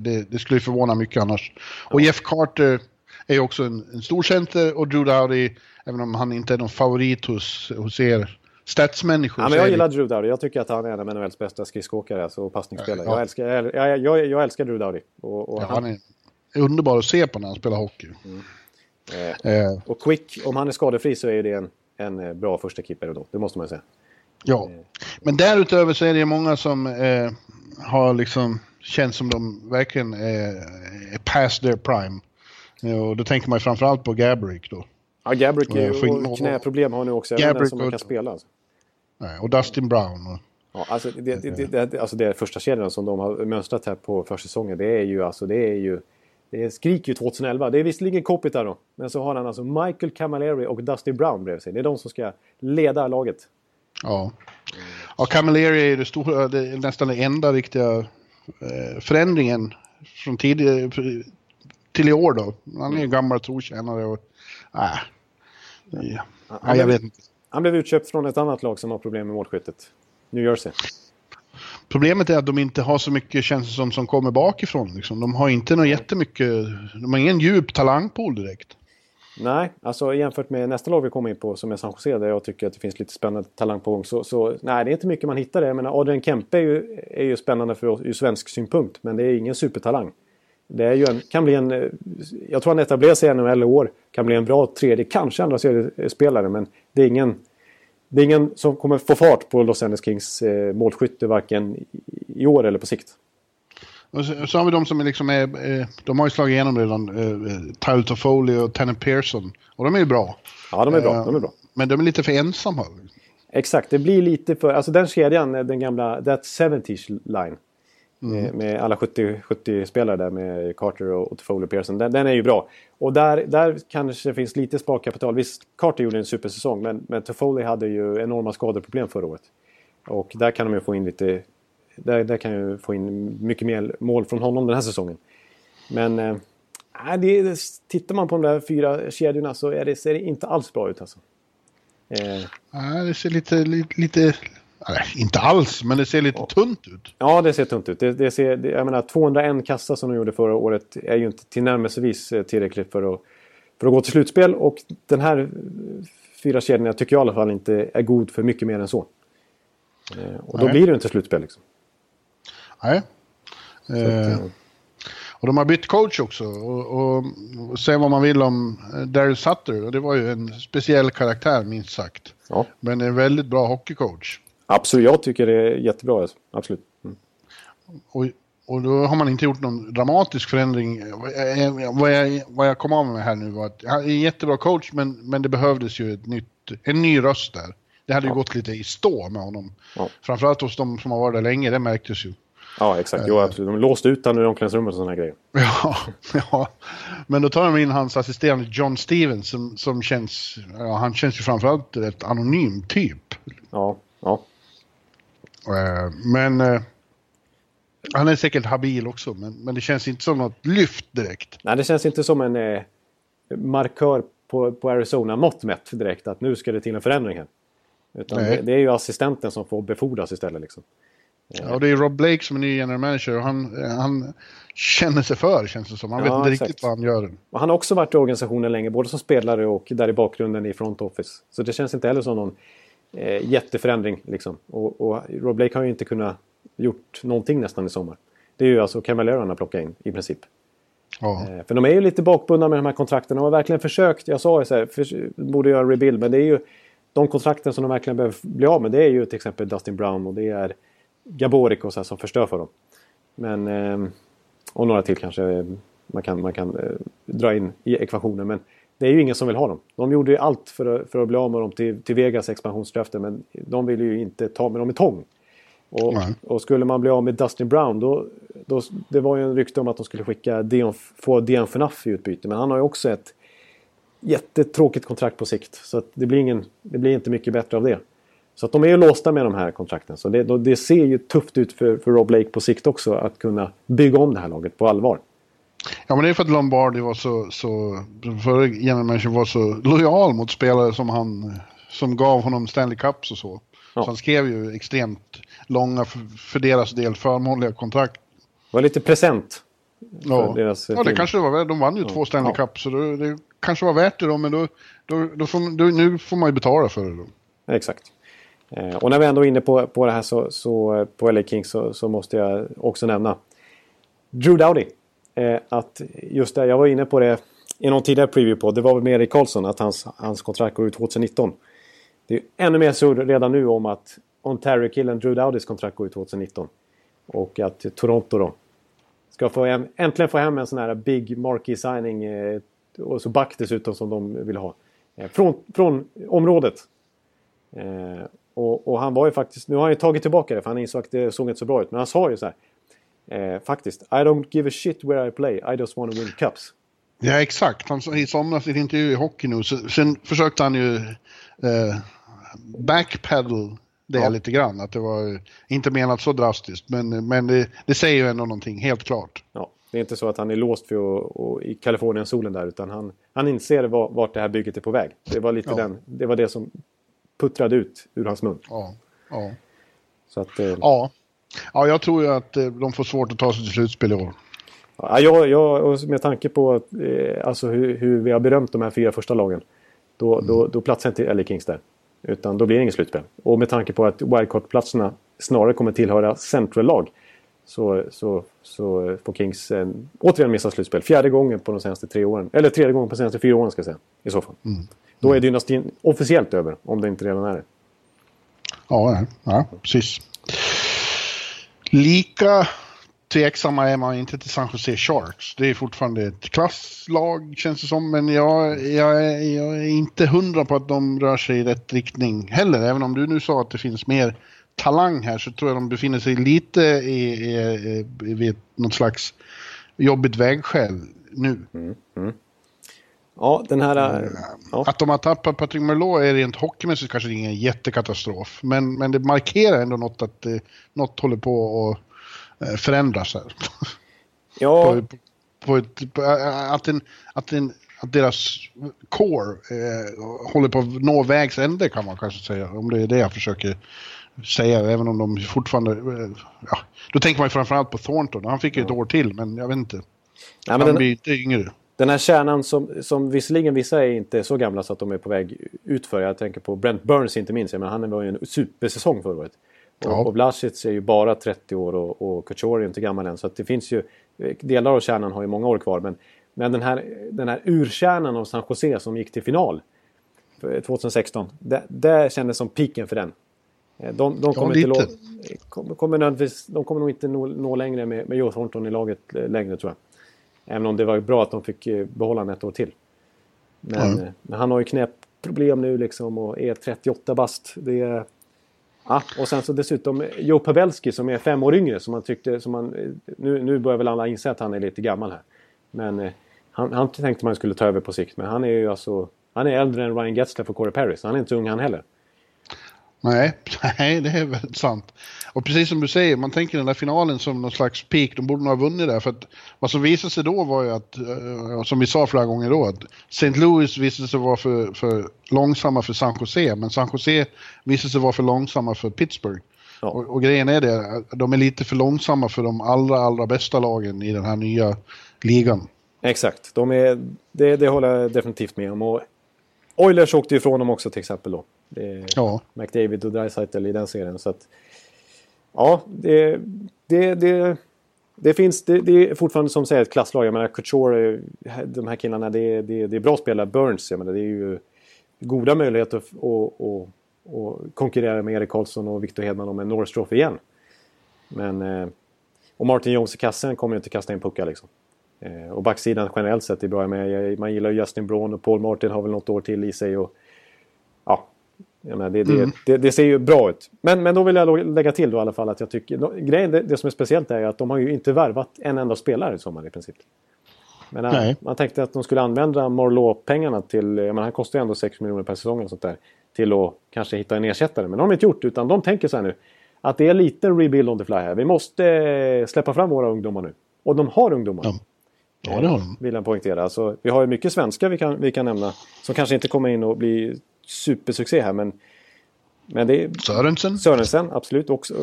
Det, det skulle förvåna mycket annars. Och Jeff Carter är ju också en, en stor center och Drew Dowdy, även om han inte är någon favorit hos, hos er statsmänniskor. Ja, men jag gillar Drew Dowdy. Jag tycker att han är en av NHLs bästa skridskoåkare alltså, och passningsspelare. Ja. Jag, älskar, jag, jag, jag, älskar Drew Dowdy. Och, och ja, han... han... är underbar att se på när han spelar hockey. Mm. Eh, eh. Och Quick, om han är skadefri så är det en, en eh, bra första keeper då. Det måste man ju säga. Ja, eh. men därutöver så är det många som eh, har liksom känns som de verkligen är, är past their prime. Och då tänker man framförallt på Gabrick då. Ja, Gabrick är, och knäproblem har nu också. Jag Gabrick som man kan spela. Alltså. Nej, och Dustin Brown. Och... Ja, alltså det, det, det, det, alltså det första kedjan som de har mönstrat här på försäsongen. Det är ju alltså det är ju Det skriker ju 2011. Det är visserligen Kopita då. Men så har han alltså Michael Camilleri och Dusty Brown bredvid sig. Det är de som ska leda laget. Ja. Ja, Camilleri är det stora, det är nästan den enda riktiga eh, förändringen från tidigare till i år då. Han är ju gammal trotjänare och... Äh, ja, ja, jag vet inte. Han blev utköpt från ett annat lag som har problem med målskyttet. New Jersey. Problemet är att de inte har så mycket känns som, som kommer bakifrån. Liksom. De har inte något jättemycket, de har ingen djup talangpool direkt. Nej, alltså jämfört med nästa lag vi kommer in på som är San Jose där jag tycker att det finns lite spännande talang på gång. Så, så nej, det är inte mycket man hittar där. Men Adrian Kempe är ju, är ju spännande för oss ur svensk synpunkt. Men det är ingen supertalang. Det är ju en, kan bli en... Jag tror han etablerar sig i NHL i år. Kan bli en bra tredje, kanske andra seriespelare. Men det är ingen... Det är ingen som kommer få fart på Los Angeles Kings eh, målskytte varken i år eller på sikt. Och så, så har vi de som är liksom är, eh, de har ju slagit igenom redan, eh, Tyler Toffoli och Tennant Pearson. Och de är ju bra. Ja, de är bra. De är bra. Men de är lite för ensamma. Exakt, det blir lite för... Alltså den kedjan, den gamla That 70s line. Mm. Med alla 70, 70 spelare där med Carter och Toffoli och Pearson. Den, den, är ju bra. Och där, där kanske det finns lite sparkapital. Visst, Carter gjorde en supersäsong men, men Toffoli hade ju enorma skadeproblem förra året. Och där kan de ju få in lite... Där, där kan ju få in mycket mer mål från honom den här säsongen. Men... Äh, det, tittar man på de där fyra kedjorna så är det, ser det inte alls bra ut alltså. Eh. Nej, det ser lite, lite, lite Nej, inte alls, men det ser lite tunt ut. Ja, det ser tunt ut. Det, det ser, det, jag menar, 201 kassa som de gjorde förra året är ju inte tillnärmelsevis eh, tillräckligt för att, för att gå till slutspel. Och den här fyra kedjorna tycker jag i alla fall inte är god för mycket mer än så. Eh, och då Nej. blir det inte slutspel liksom. Nej. Eh, och de har bytt coach också. Och, och, och vad man vill om Daryl Sutter. Och det var ju en speciell karaktär minst sagt. Ja. Men en väldigt bra hockeycoach. Absolut, jag tycker det är jättebra. Absolut. Mm. Och, och då har man inte gjort någon dramatisk förändring. Vad jag, vad jag kom av med här nu var att han är en jättebra coach men, men det behövdes ju ett nytt, en ny röst där. Det hade ju gått lite i stå med honom. Ja. Framförallt hos de som har varit där länge, det märktes ju. Ja, exakt. Jo, absolut. De låste ut honom i omklädningsrummet och sådana grejer. [LAUGHS] Ja, ja. Men då tar de in hans assisterande John Stevens som, som känns... Ja, han känns ju framförallt rätt anonym typ. Ja, ja. Eh, men uh, han är säkert habil också, men, men det känns inte som något lyft direkt. Nej, det känns inte som en eh, markör på, på Arizona-mått mätt direkt att nu ska det till en förändring här. Utan det, det, är ju assistenten som får befordras istället. Liksom. Ja, och det är Rob Blake som är ny general manager och han, han känner sig för känns det som. Han ja, vet inte exakt. riktigt vad han gör. Och han har också varit i organisationen länge, både som spelare och där i bakgrunden i front office. Så det känns inte heller som någon eh, jätteförändring. Liksom. Och, och Rob Blake har ju inte kunnat gjort någonting nästan i sommar. Det är ju alltså Cavalier han har plockat in i princip. Ja. Eh, för de är ju lite bakbundna med de här kontrakten. De har verkligen försökt. Jag sa ju så här, för, borde göra rebuild. Men det är ju de kontrakten som de verkligen behöver bli av med. Det är ju till exempel Dustin Brown och det är Gaborik och så här, som förstör för dem. Men, eh, och några till kanske man kan, man kan eh, dra in i ekvationen. Men det är ju ingen som vill ha dem. De gjorde ju allt för att, för att bli av med dem till, till Vegas expansionsdrafter men de vill ju inte ta med dem i tång. Och, och, skulle man bli av med Dustin Brown då, då... Det var ju en rykte om att de skulle skicka Dion, få Dion Phaneuf i utbyte men han har ju också ett jättetråkigt kontrakt på sikt. Så det, blir ingen, det blir inte mycket bättre av det. Så att de är ju låsta med de här kontrakten. Så det, det ser ju tufft ut för, för Rob Lake på sikt också att kunna bygga om det här laget på allvar. Ja, men det är för att Lombardi var så, så förre generationen var så lojal mot spelare som han, som gav honom Stanley Cups och så. Ja. Så han skrev ju extremt långa, för, deras del, förmånliga kontrakt. Det var lite present. Ja, deras ja det kanske det var. De vann ju ja. två Stanley ja. Cups, så det, det, kanske var värt det då, men då, då, då får, då, nu får man ju betala för det då. Exakt. Eh, och när vi ändå är inne på, på det här så, så på LA Kings så, så måste jag också nämna Drew Dowdy eh, Eh, att just det, jag var inne på det i någon tidigare preview på, det var väl med Erik Karlsson att hans, hans kontrakt går ut 2019. Det är ännu mer surr redan nu om att Ontario-killen Drew Dowdys kontrakt går ut 2019. Och att Toronto då ska få hem, äntligen få hem en sån här big marquee signing eh, och så back dessutom som de vill ha. Eh, från, från området. Eh, och, och, han var ju faktiskt, nu har han ju tagit tillbaka det för han insåg att det såg inte så bra ut. Men han sa ju så här. Eh, faktiskt. I don't give a shit where I play, I just wanna win cups. Ja, exakt. Han, I somras i ett intervju i Hockey News, så- sen försökte han ju eh, backpedal det Ja. lite grann. Att det var inte menat så drastiskt, men, men det, det säger ju ändå någonting, helt klart. Ja, det är inte så att han är låst för att, och, i Kalifornien-solen där utan han, han inser var, vart det här bygget är på väg. Det var lite Ja. den, det var det som puttrade ut ur hans mun. Ja, ja. Så att, eh, ja. Ja jag tror ju att eh, de får svårt att ta sig till slutspel i år. ja, jag, jag, och med tanke på att, eh, alltså hur, hur vi har berömt de här fyra första lagen då, då, då platsar inte LA Kings där. Utan då blir det inget slutspel. Och med tanke på att wildcard-platserna snarare kommer tillhöra central-lag så, så, så får Kings eh, återigen missa slutspel. Fjärde gången på de senaste tre åren. Eller tredje gången på de senaste fyra åren ska jag säga. I så fall. Då är dynastin officiellt över. Om det inte redan är det. Ja, ja precis. Lika tveksamma är man inte till San Jose Sharks. Det är fortfarande ett klasslag känns det som, men jag, jag, är, jag är inte hundra på att de rör sig i rätt riktning heller. Även om du nu sa att det finns mer talang här så tror jag de befinner sig lite i, i, i, vid något slags jobbigt vägskäl nu. Mm, mm. Ja, den här... eh, Ja. Att de har tappat Patrick Merlot är rent hockeymässigt kanske ingen jättekatastrof. Men, men det markerar ändå något att eh, något håller på att eh, förändras här. [LAUGHS] Ja, på, på, på ett, på, att, en, att, en, att deras core eh, håller på att nå vägs ände kan man kanske säga. Om det är det jag försöker säga. Även om de fortfarande... Eh, ja, då tänker man ju framförallt på Thornton. Han fick ju ett år till men jag vet inte. nej, Han den, blir inte yngre. Den här kärnan som, som visserligen vissa är inte så gamla så att de är på väg utför. Jag tänker på Brent Burns inte minst. Menar, han var ju en supersäsong förra året. Och, Ja. och Vlasic är ju bara 30 år och, och Couture är inte gammal än. Så att det finns ju... Delar av kärnan har ju många år kvar. Men, men den, här, den här urkärnan av San Jose som gick till final för 2016. Det, det kändes som piken för den. Eh, De, de, kommer, inte lite. nå, kommer, kommer de kommer nog inte nå, nå längre med, med Joe Thornton i laget eh, längre tror jag. Även om det var bra att de fick eh, behålla honom ett år till. Men, Ja. eh, men han har ju knäproblem nu liksom och är 38 bast. Det är... Ja, och sen så dessutom Joe Pavelski som är fem år yngre. Som man tyckte, som man, eh, nu, nu börjar väl alla inse att han är lite gammal här. Men eh, han, han tänkte man skulle ta över på sikt. Men han är ju alltså... Han är äldre än Ryan Getzlaff och Corey Perry. Så han är inte ung han heller. Nej, [LAUGHS] nej, det är väldigt sant. Och precis som du säger, man tänker den där finalen som någon slags peak, de borde nog ha vunnit där. För att vad som visade sig då var ju att, eh, som vi sa flera gånger då, att St. Louis visade sig vara för, för långsamma för San Jose, men San Jose visade sig vara för långsamma för Pittsburgh. Ja. Och, och grejen är det, de är lite för långsamma för de allra, allra bästa lagen i den här nya ligan. Exakt. De är, det, det håller jag definitivt med om. Och Oilers åkte ju ifrån dem också till exempel då. Det är Ja, McDavid och Dreisaitl i den serien. Så att, ja, det, det, det, det finns... Det, det är fortfarande som säger ett klasslag. Jag menar Couture, de här killarna, det, det, det är bra spelare. Burns, jag menar, det är ju goda möjligheter att, att, att konkurrera med Erik Karlsson och Victor Hedman om en Norris igen. Men... eh, Och Martin Jones i kassen kommer ju inte kasta in puckar liksom. Eh, Och backsidan generellt sett är bra. Men man gillar ju Justin Braun och Paul Martin har väl något år till i sig. Och, ja, menar, det, det, det, det ser ju bra ut. Men, men då vill jag lägga till då i alla fall att jag tycker... Grejen, det, det som är speciellt är att de har ju inte värvat en enda spelare i sommar i princip. Men Nej. man tänkte att de skulle använda Morlot-pengarna till... Jag menar, han kostar ju ändå 6 miljoner per säsong och sånt där. Till att kanske hitta en ersättare. Men det har de inte gjort utan de tänker så här nu. Att det är lite rebuild on the fly här. Vi måste eh, släppa fram våra ungdomar nu. Och de har ungdomar. Ja. ja det har de. Vill jag poängtera. Alltså, vi har ju mycket svenskar vi kan, vi kan nämna. Som kanske inte kommer in och blir supersuccé här. Men, men det är Sörensen? Sörensen, absolut. Också,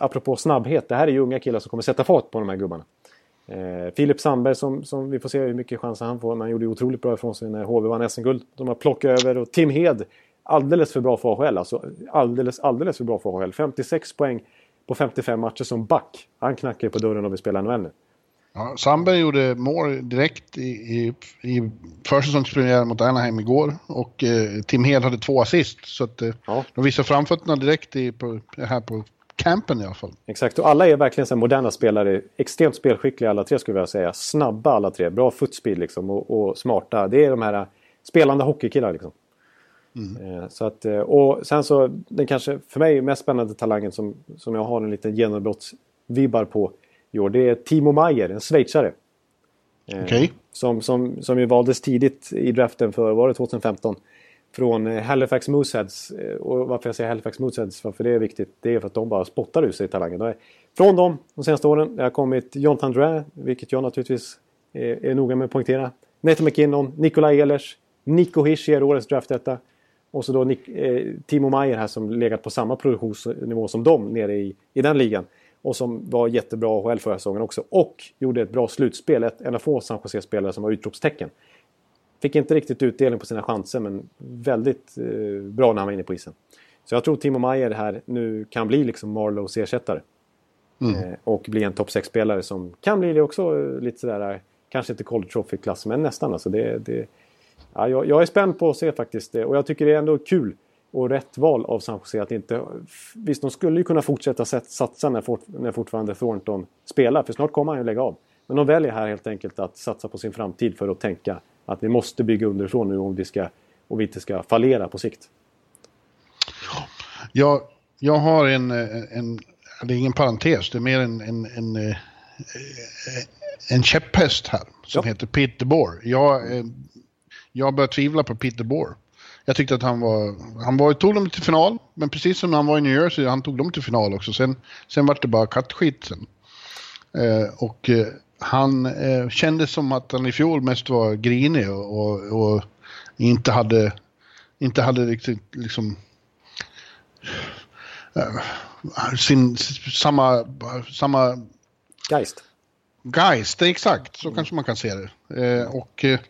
apropå snabbhet. Det här är ju unga killar som kommer sätta fart på de här gubbarna. Eh, Filip Sandberg som, som vi får se hur mycket chanser han får. Men han gjorde otroligt bra ifrån sig när HV vann SM-guld. De har plockat över. Och Tim Hed, alldeles för bra för AHL. Alltså, alldeles, alldeles för bra för AHL. 56 poäng på 55 matcher som back. Han knackar ju på dörren och vill spela NHL nu. Ja, Sandberg gjorde mål direkt i, i, i försäsongspremiären mot Anaheim igår och eh, Tim Hed hade två assist. Så att, eh, Ja. de visar framfötterna direkt i, på, här på campen i alla fall. Exakt, och alla är verkligen så moderna spelare. Extremt spelskickliga alla tre skulle jag säga. Snabba alla tre, bra footspeed liksom och, och smarta. Det är de här äh, spelande hockeykillar liksom. Eh, Så att, eh, och sen så den kanske för mig mest spännande talangen som, som jag har en liten genombrottsvibbar på. År. Det är Timo Maier, en schweizare. Eh, okay. Som, som, som ju valdes tidigt i draften för, var det 2015? Från eh, Halifax Mooseheads. Eh, och varför jag säger Halifax Mooseheads, varför det är viktigt, det är för att de bara spottar ur sig talangen. Från dem de senaste åren det har kommit John Tandrä, vilket jag naturligtvis är, är noga med att poängtera. Nathan McKinnon, Nikolaj Ehlers, Nico Hischier, årets draft detta. Och så då Nick, eh, Timo Meyer här som legat på samma produktionsnivå som dem nere i, i den ligan. Och som var jättebra AHL förra säsongen också. Och gjorde ett bra slutspel. Ett, en av få San Jose-spelare som var utropstecken. Fick inte riktigt utdelning på sina chanser men väldigt eh, bra när han var inne på isen. Så jag tror Timo Meyer här nu kan bli liksom Marlows ersättare. Mm. Eh, och bli en topp 6-spelare som kan bli det också eh, lite sådär, kanske inte College Trophy-klass men nästan. Alltså det, det, ja, jag, jag, är spänd på att se faktiskt det och jag tycker det är ändå kul och rätt val av San Jose att inte... Visst, de skulle ju kunna fortsätta satsa när, fort, när fortfarande Thornton spelar, för snart kommer han ju lägga av. Men de väljer här helt enkelt att satsa på sin framtid för att tänka att vi måste bygga underifrån nu om vi, ska, om vi inte ska fallera på sikt. Jag, jag har en, en, det är ingen parentes, det är mer en, en, en, eh, en käpphäst här som ja. heter Peter Bohr. Jag, eh, jag börjar tvivla på Peter Bohr. Jag tyckte att han var, han var, tog dem till final, men precis som när han var i New Jersey, han tog dem till final också. Sen, sen var det bara kattskit sen. Eh, och eh, han eh, kändes som att han i fjol mest var grinig och, och, och inte hade, inte hade riktigt liksom eh, sin, samma, samma... Geist. Geist, exakt. Så mm. kanske man kan se det. Eh, och eh,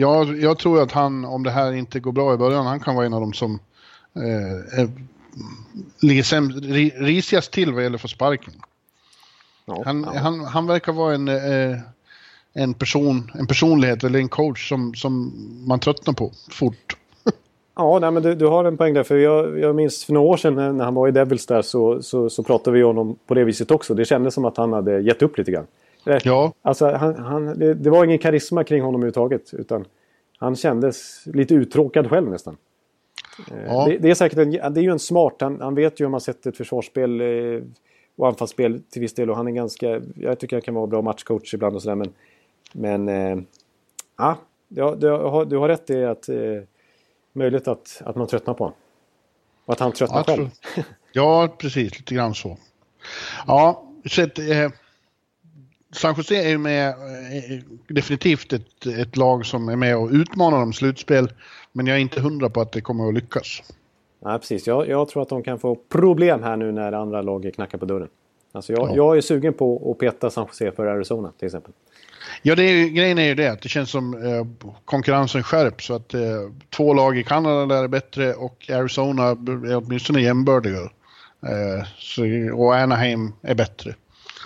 jag, jag tror att han, om det här inte går bra i början, han kan vara en av dem som eh, ligger sämst, risigast till vad gäller få sparken. Ja, han, ja. Han, han verkar vara en, eh, en, person, en personlighet eller en coach som, som man tröttnar på fort. Ja, nej, men du, du, har en poäng där. För jag, jag minns för några år sedan när, när han var i Devils där så, så, så pratade vi om honom på det viset också. Det kändes som att han hade gett upp lite grann. Ja. Alltså, han, han, det, det, var ingen karisma kring honom överhuvudtaget. Utan han kändes lite uttråkad själv nästan. Eh, ja. Det, det, är säkert en, det är ju en smart, han, han vet ju hur man sätter ett försvarsspel eh, och anfallsspel till viss del. Och han är ganska, jag tycker han kan vara bra matchcoach ibland och sådär. Men, men eh, ja, du, du, har, du har rätt i att eh, möjligt att, att man tröttnar på honom. Och att han tröttnar ja, själv. [LAUGHS] ja, precis. Lite grann så. Ja, så att, eh, San Jose är ju med, eh, definitivt ett, ett lag som är med och utmanar om slutspel. Men jag är inte hundra på att det kommer att lyckas. Nej, precis. Jag, jag, tror att de kan få problem här nu när andra lag knackar på dörren. Alltså jag, ja. jag är sugen på att peta San Jose för Arizona till exempel. Ja, det är ju, grejen är ju det att det känns som eh, konkurrensen skärps. Så att eh, två lag i Kanada där är bättre och Arizona är åtminstone jämbördiga. Eh, så, och Anaheim är bättre.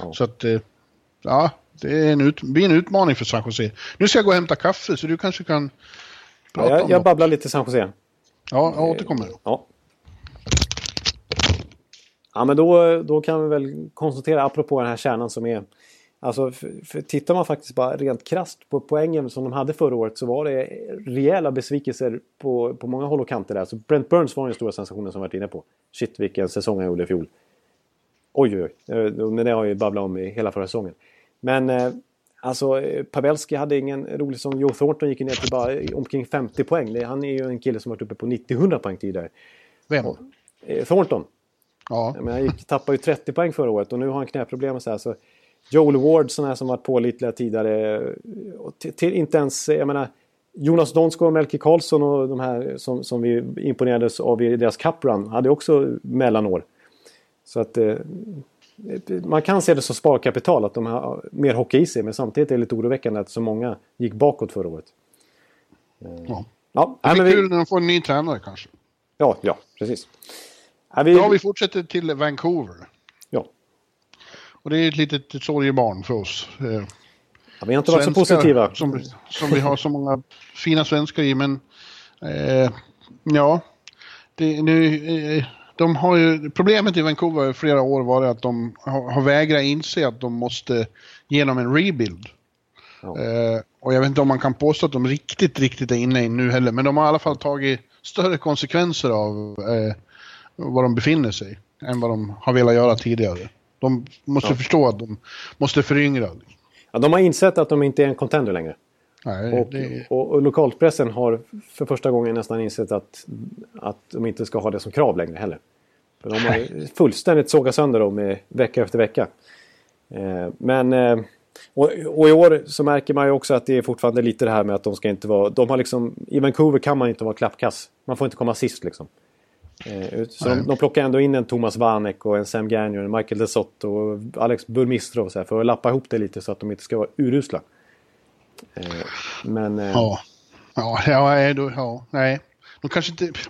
Ja. Så att eh, ja, det är en ut, blir en utmaning för San Jose. Nu ska jag gå och hämta kaffe så du kanske kan prata ja, jag, om Jag babblar lite San Jose. Ja, jag återkommer. Ja. Ja, men då, då kan vi väl konstatera, apropå den här kärnan som är... Alltså, för, för tittar man faktiskt bara rent krast på poängen som de hade förra året så var det rejäla besvikelser på, på många håll och kanter där. Så Brent Burns var den stora sensationen som varit inne på. Shit vilken säsong han gjorde i fjol. Oj, oj, oj. Men det har jag ju babblat om i hela förra säsongen. Men eh, alltså Pavelski hade ingen rolig som Joe Thornton gick ner till bara omkring 50 poäng. Han är ju en kille som varit uppe på 90-100 poäng tidigare. Vem? Och, eh, Thornton. Ja. Men han gick, tappade ju 30 poäng förra året och nu har han knäproblem och så här. Så Joel Ward, sådana här som varit pålitliga tidigare. Till, till, inte ens, jag menar, Jonas Donskog och Melke Karlsson och de här som, som vi imponerades av i deras cup run hade också mellanår. Så att eh, man kan se det som sparkapital att de har mer hockey i sig men samtidigt är det lite oroväckande att så många gick bakåt förra året. Eh, ja. Ja, det blir kul när de får en ny tränare kanske. Ja, ja precis. Ja, vi... Bra, vi fortsätter till Vancouver. Ja. Och det är ett litet sorgebarn för oss. Eh, ja, vi har inte varit så positiva. Som, som vi har så många fina svenskar i, men eh, ja. Det, nu, eh, de har ju, problemet i Vancouver i flera år var att de har, har vägrat inse att de måste genom en rebuild. Ja. Eh, och jag vet inte om man kan påstå att de riktigt, riktigt är inne i nu heller, men de har i alla fall tagit större konsekvenser av eh, var de befinner sig än vad de har velat göra tidigare. De måste Ja. förstå att de måste föryngra. Ja, de har insett att de inte är en contender längre. Nej, Och, det, och, och lokalpressen har för första gången nästan insett att, att de inte ska ha det som krav längre heller. För de har fullständigt sågat sönder dem vecka efter vecka. Eh, men... Eh, och, och i år så märker man ju också att det är fortfarande lite det här med att de ska inte vara... De har liksom, I Vancouver kan man inte vara klappkass. Man får inte komma sist liksom. Eh, så de, de plockar ändå in en Thomas Vanek och en Sam Gagner, en Michael DeSotto och Alex Burmistrov så här, för att lappa ihop det lite så att de inte ska vara urusla. Eh, men... Eh, ja. Ja, ja, nej, då, ja, nej. De kanske inte...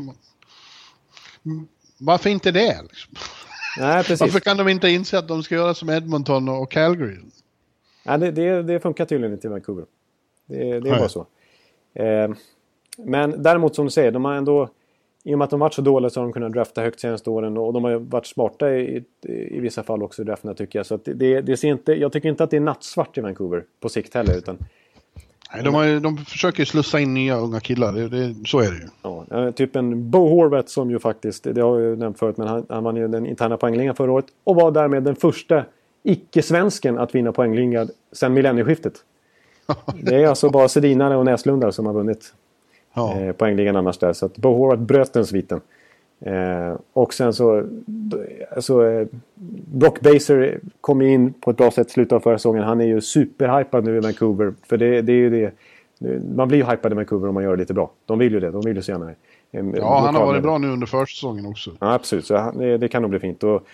Varför inte det? Liksom? Nej, precis. Varför kan de inte inse att de ska göra som Edmonton och Calgary? Ja, det, det, det funkar tydligen inte i Vancouver. Det, det är Nej. bara så. Eh, men däremot som du säger, de har ändå... I och med att de varit så dåliga så har de kunnat drafta högt senaste åren och de har varit smarta i, i, i vissa fall också i drafterna tycker jag. Så det, det ser inte, jag tycker inte att det är nattsvart i Vancouver på sikt heller. Utan, Nej, de, har, de försöker ju slussa in nya unga killar, det, det, så är det ju. ja, typ en Bo Horvath som ju faktiskt, det har jag ju nämnt förut, men han, han vann ju den interna poängligan förra året. Och var därmed den första icke-svensken att vinna poängligan sedan millennieskiftet. [LAUGHS] Det är alltså bara Sedinare och Näslundar som har vunnit Ja. eh, poängligan annars där. Så att Bo Horvath bröt den sviten. Eh, och sen så... Alltså, eh, Brock Baser kom ju in på ett bra sätt i slutet av förra säsongen. Han är ju superhypad nu i Vancouver. För det, det är ju det... Man blir ju hypad i Vancouver om man gör det lite bra. De vill ju det. De vill ju så gärna... eh, ja, han har varit bra nu under försäsongen också. Ja, absolut. Så det, det kan nog bli fint. Och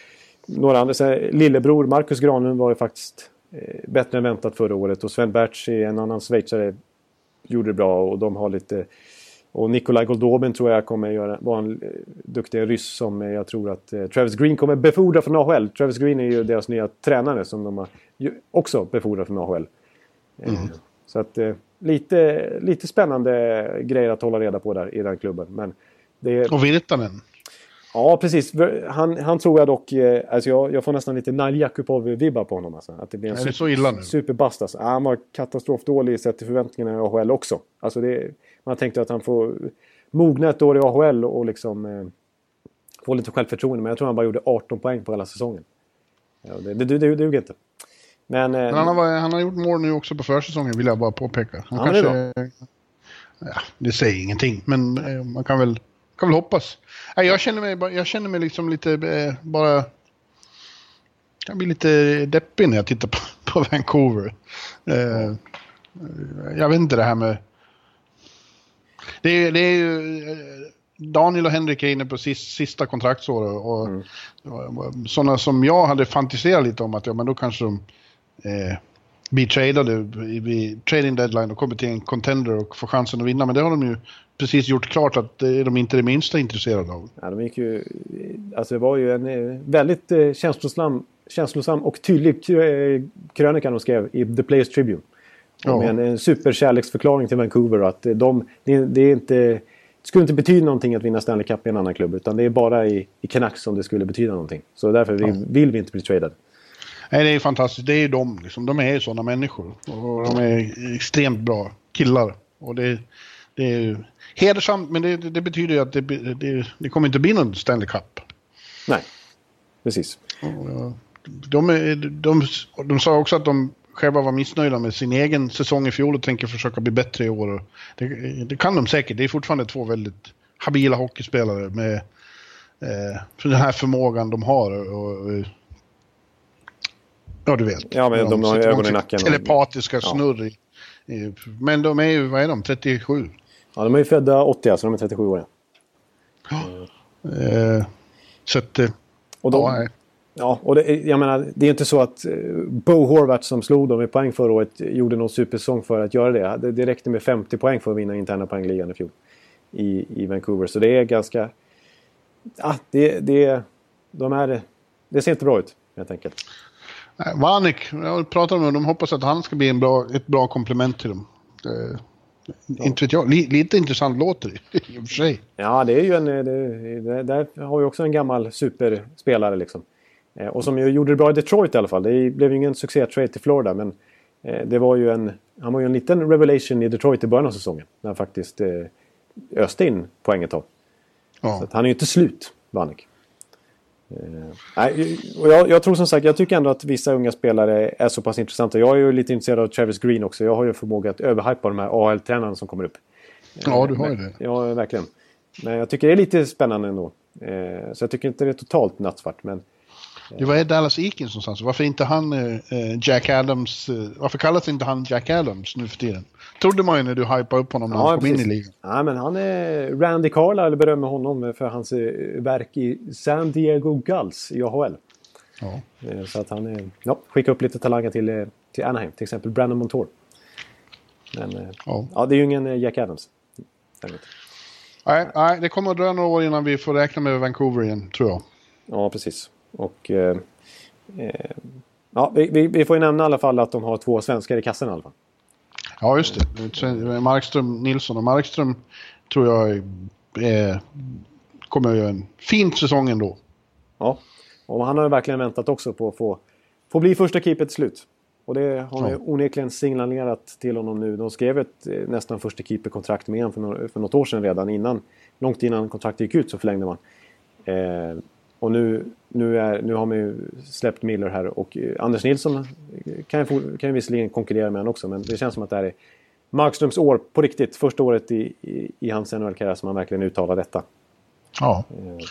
några andra, så här, lillebror Marcus Granlund var ju faktiskt eh, bättre än väntat förra året. Och Sven Bertzi, en annan schweizare, gjorde det bra. Och de har lite... Och Nikolaj Goldobin tror jag kommer göra, vara en eh, duktig ryss som eh, jag tror att eh, Travis Green kommer befordra från AHL. Travis Green är ju deras nya tränare som de har också befordrat från AHL. Eh, Så att eh, lite, lite spännande grejer att hålla reda på där i den klubben. Men det, Och Virtanen. Ja, precis. Han, han tror jag dock... eh, Alltså jag, jag får nästan lite Nail Jakubov-vibbar på honom. Alltså. Att det blir en super- så illa nu? Superbast alltså. Han var katastrofdålig sett till förväntningarna i AHL också. Alltså det, man tänkte att han får mogna ett år i AHL och liksom eh, få lite självförtroende. Men jag tror han bara gjorde 18 poäng på hela säsongen. Ja, det, det, det, det duger inte. Men, eh, Men han har, han har gjort mål nu också på försäsongen vill jag bara påpeka. Han Ja, men det är kanske... Ja, det säger ingenting, men eh, man kan väl, kan väl hoppas. Nej, jag, känner mig, jag känner mig liksom lite eh, bara... Jag blir lite deppig när jag tittar på, [LAUGHS] på Vancouver. Eh, jag vet inte det här med... Det, är- det är ju... eh, Daniel och Henrik är inne på sis, sista kontraktsåret och, och sådana som jag hade fantiserat lite om att ja, men då kanske de eh, blir tradade vid- trading deadline och kommer till en contender och får chansen att vinna. Men det har de ju precis gjort klart att det är de inte det minsta intresserade av. Ja, de gick ju, alltså det var ju en eh, väldigt eh, känslosam, känslosam och tydlig eh, krönika de skrev i The Players Tribune. Ja. Med en, en superkärleksförklaring till Vancouver att de, det, det, är inte, det skulle inte betyda någonting att vinna Stanley Cup i en annan klubb utan det är bara i, i Canucks som det skulle betyda någonting. Så därför vill, vill vi inte bli tradade. Nej, det är fantastiskt. Det är ju de. Liksom. De är ju sådana människor. Och de är extremt bra killar. Och det, det är ju hedersamt, men det, det betyder ju att det, det, det kommer inte bli någon Stanley Cup. Nej, precis. Och, De, är, de, de sa också att de själva var missnöjda med sin egen säsong i fjol och tänker försöka bli bättre i år. Det, det kan de säkert. Det är fortfarande två väldigt habila hockeyspelare med eh, den här förmågan de har. Och, och, ja, du vet. Ja, men de har ju ögon i nacken och- Telepatiska Ja. snurr. I, i, men de är ju, vad är de, 37? Ja, de är ju födda 80 alltså, de är 37 år. Eh, så att... eh, Och de, ja. Ja, och det, jag menar, det är inte så att eh, Bo Horvath som slog dem i poäng förra året gjorde någon supersäsong för att göra det. det. Det räckte med 50 poäng för att vinna interna poängligan i fjol. I, I Vancouver. Så det är ganska... Ja, det, det, de är, det ser inte bra ut helt enkelt. Nej, Vanek, jag pratar med dem, de hoppas att han ska bli en bra, ett bra komplement till dem. Eh, Inte vet jag, li, lite intressant låter det [LAUGHS] i och för sig. Ja, det är ju en... Det, det, där har vi också en gammal superspelare liksom. Eh, och som ju gjorde det bra i Detroit i alla fall. Det blev ju ingen succé-trade till Florida, men eh, det var ju en... Han var ju en liten revelation i Detroit i början av säsongen. När han faktiskt eh, öste in poäng ett tag. Så Ja. att han är ju inte slut, Vanek. Eh, nej, och jag, jag, tror som sagt, jag tycker ändå att vissa unga spelare är så pass intressanta. Jag är ju lite intresserad av Travis Green också. Jag har ju förmåga att överhypa de här AL-tränarna som kommer upp. Ja, du har ju det. Ja, verkligen. Men jag tycker det är lite spännande ändå. Eh, så jag tycker inte det är totalt nattsvart. Men... Det var Dallas Eakins någonstans. Varför inte han eh, Jack Adams? Eh, varför kallas inte han Jack Adams nu för tiden? Trodde man ju när du hypade upp honom när ja, han kom precis. in i ligan. Ja, men han är... Randy Carlisle berömmer honom för hans verk i San Diego Gulls i AHL. Ja. Så att han ja, skickar upp lite talanger till, till Anaheim, till exempel Brandon Montour. Men ja. ja, det är ju ingen Jack Adams. Nej, nej, det kommer att dröja några år innan vi får räkna med Vancouver igen, tror jag. Ja, precis. Och... Eh, eh, ja, vi, vi, får ju nämna i alla fall att de har två svenskar i kassan i alla fall. Ja, just det. Markström, Nilsson och Markström tror jag eh, kommer att göra en fin säsong ändå. Ja, och han har ju verkligen väntat också på att få, få bli första keeper till slut. Och det har man ja. onekligen signalerat till honom nu. De skrev ett eh, nästan första keeperkontrakt med honom för, några, för något år sedan redan. Innan, långt innan kontraktet gick ut så förlängde man. Eh, och nu, nu, är, nu har man ju släppt Miller här och eh, Anders Nilsson kan ju, kan ju visserligen konkurrera med honom också men det känns som att det här är Markströms år på riktigt. Första året i, i, i hans NHL-karriär som han verkligen uttalar detta. Ja. Eh.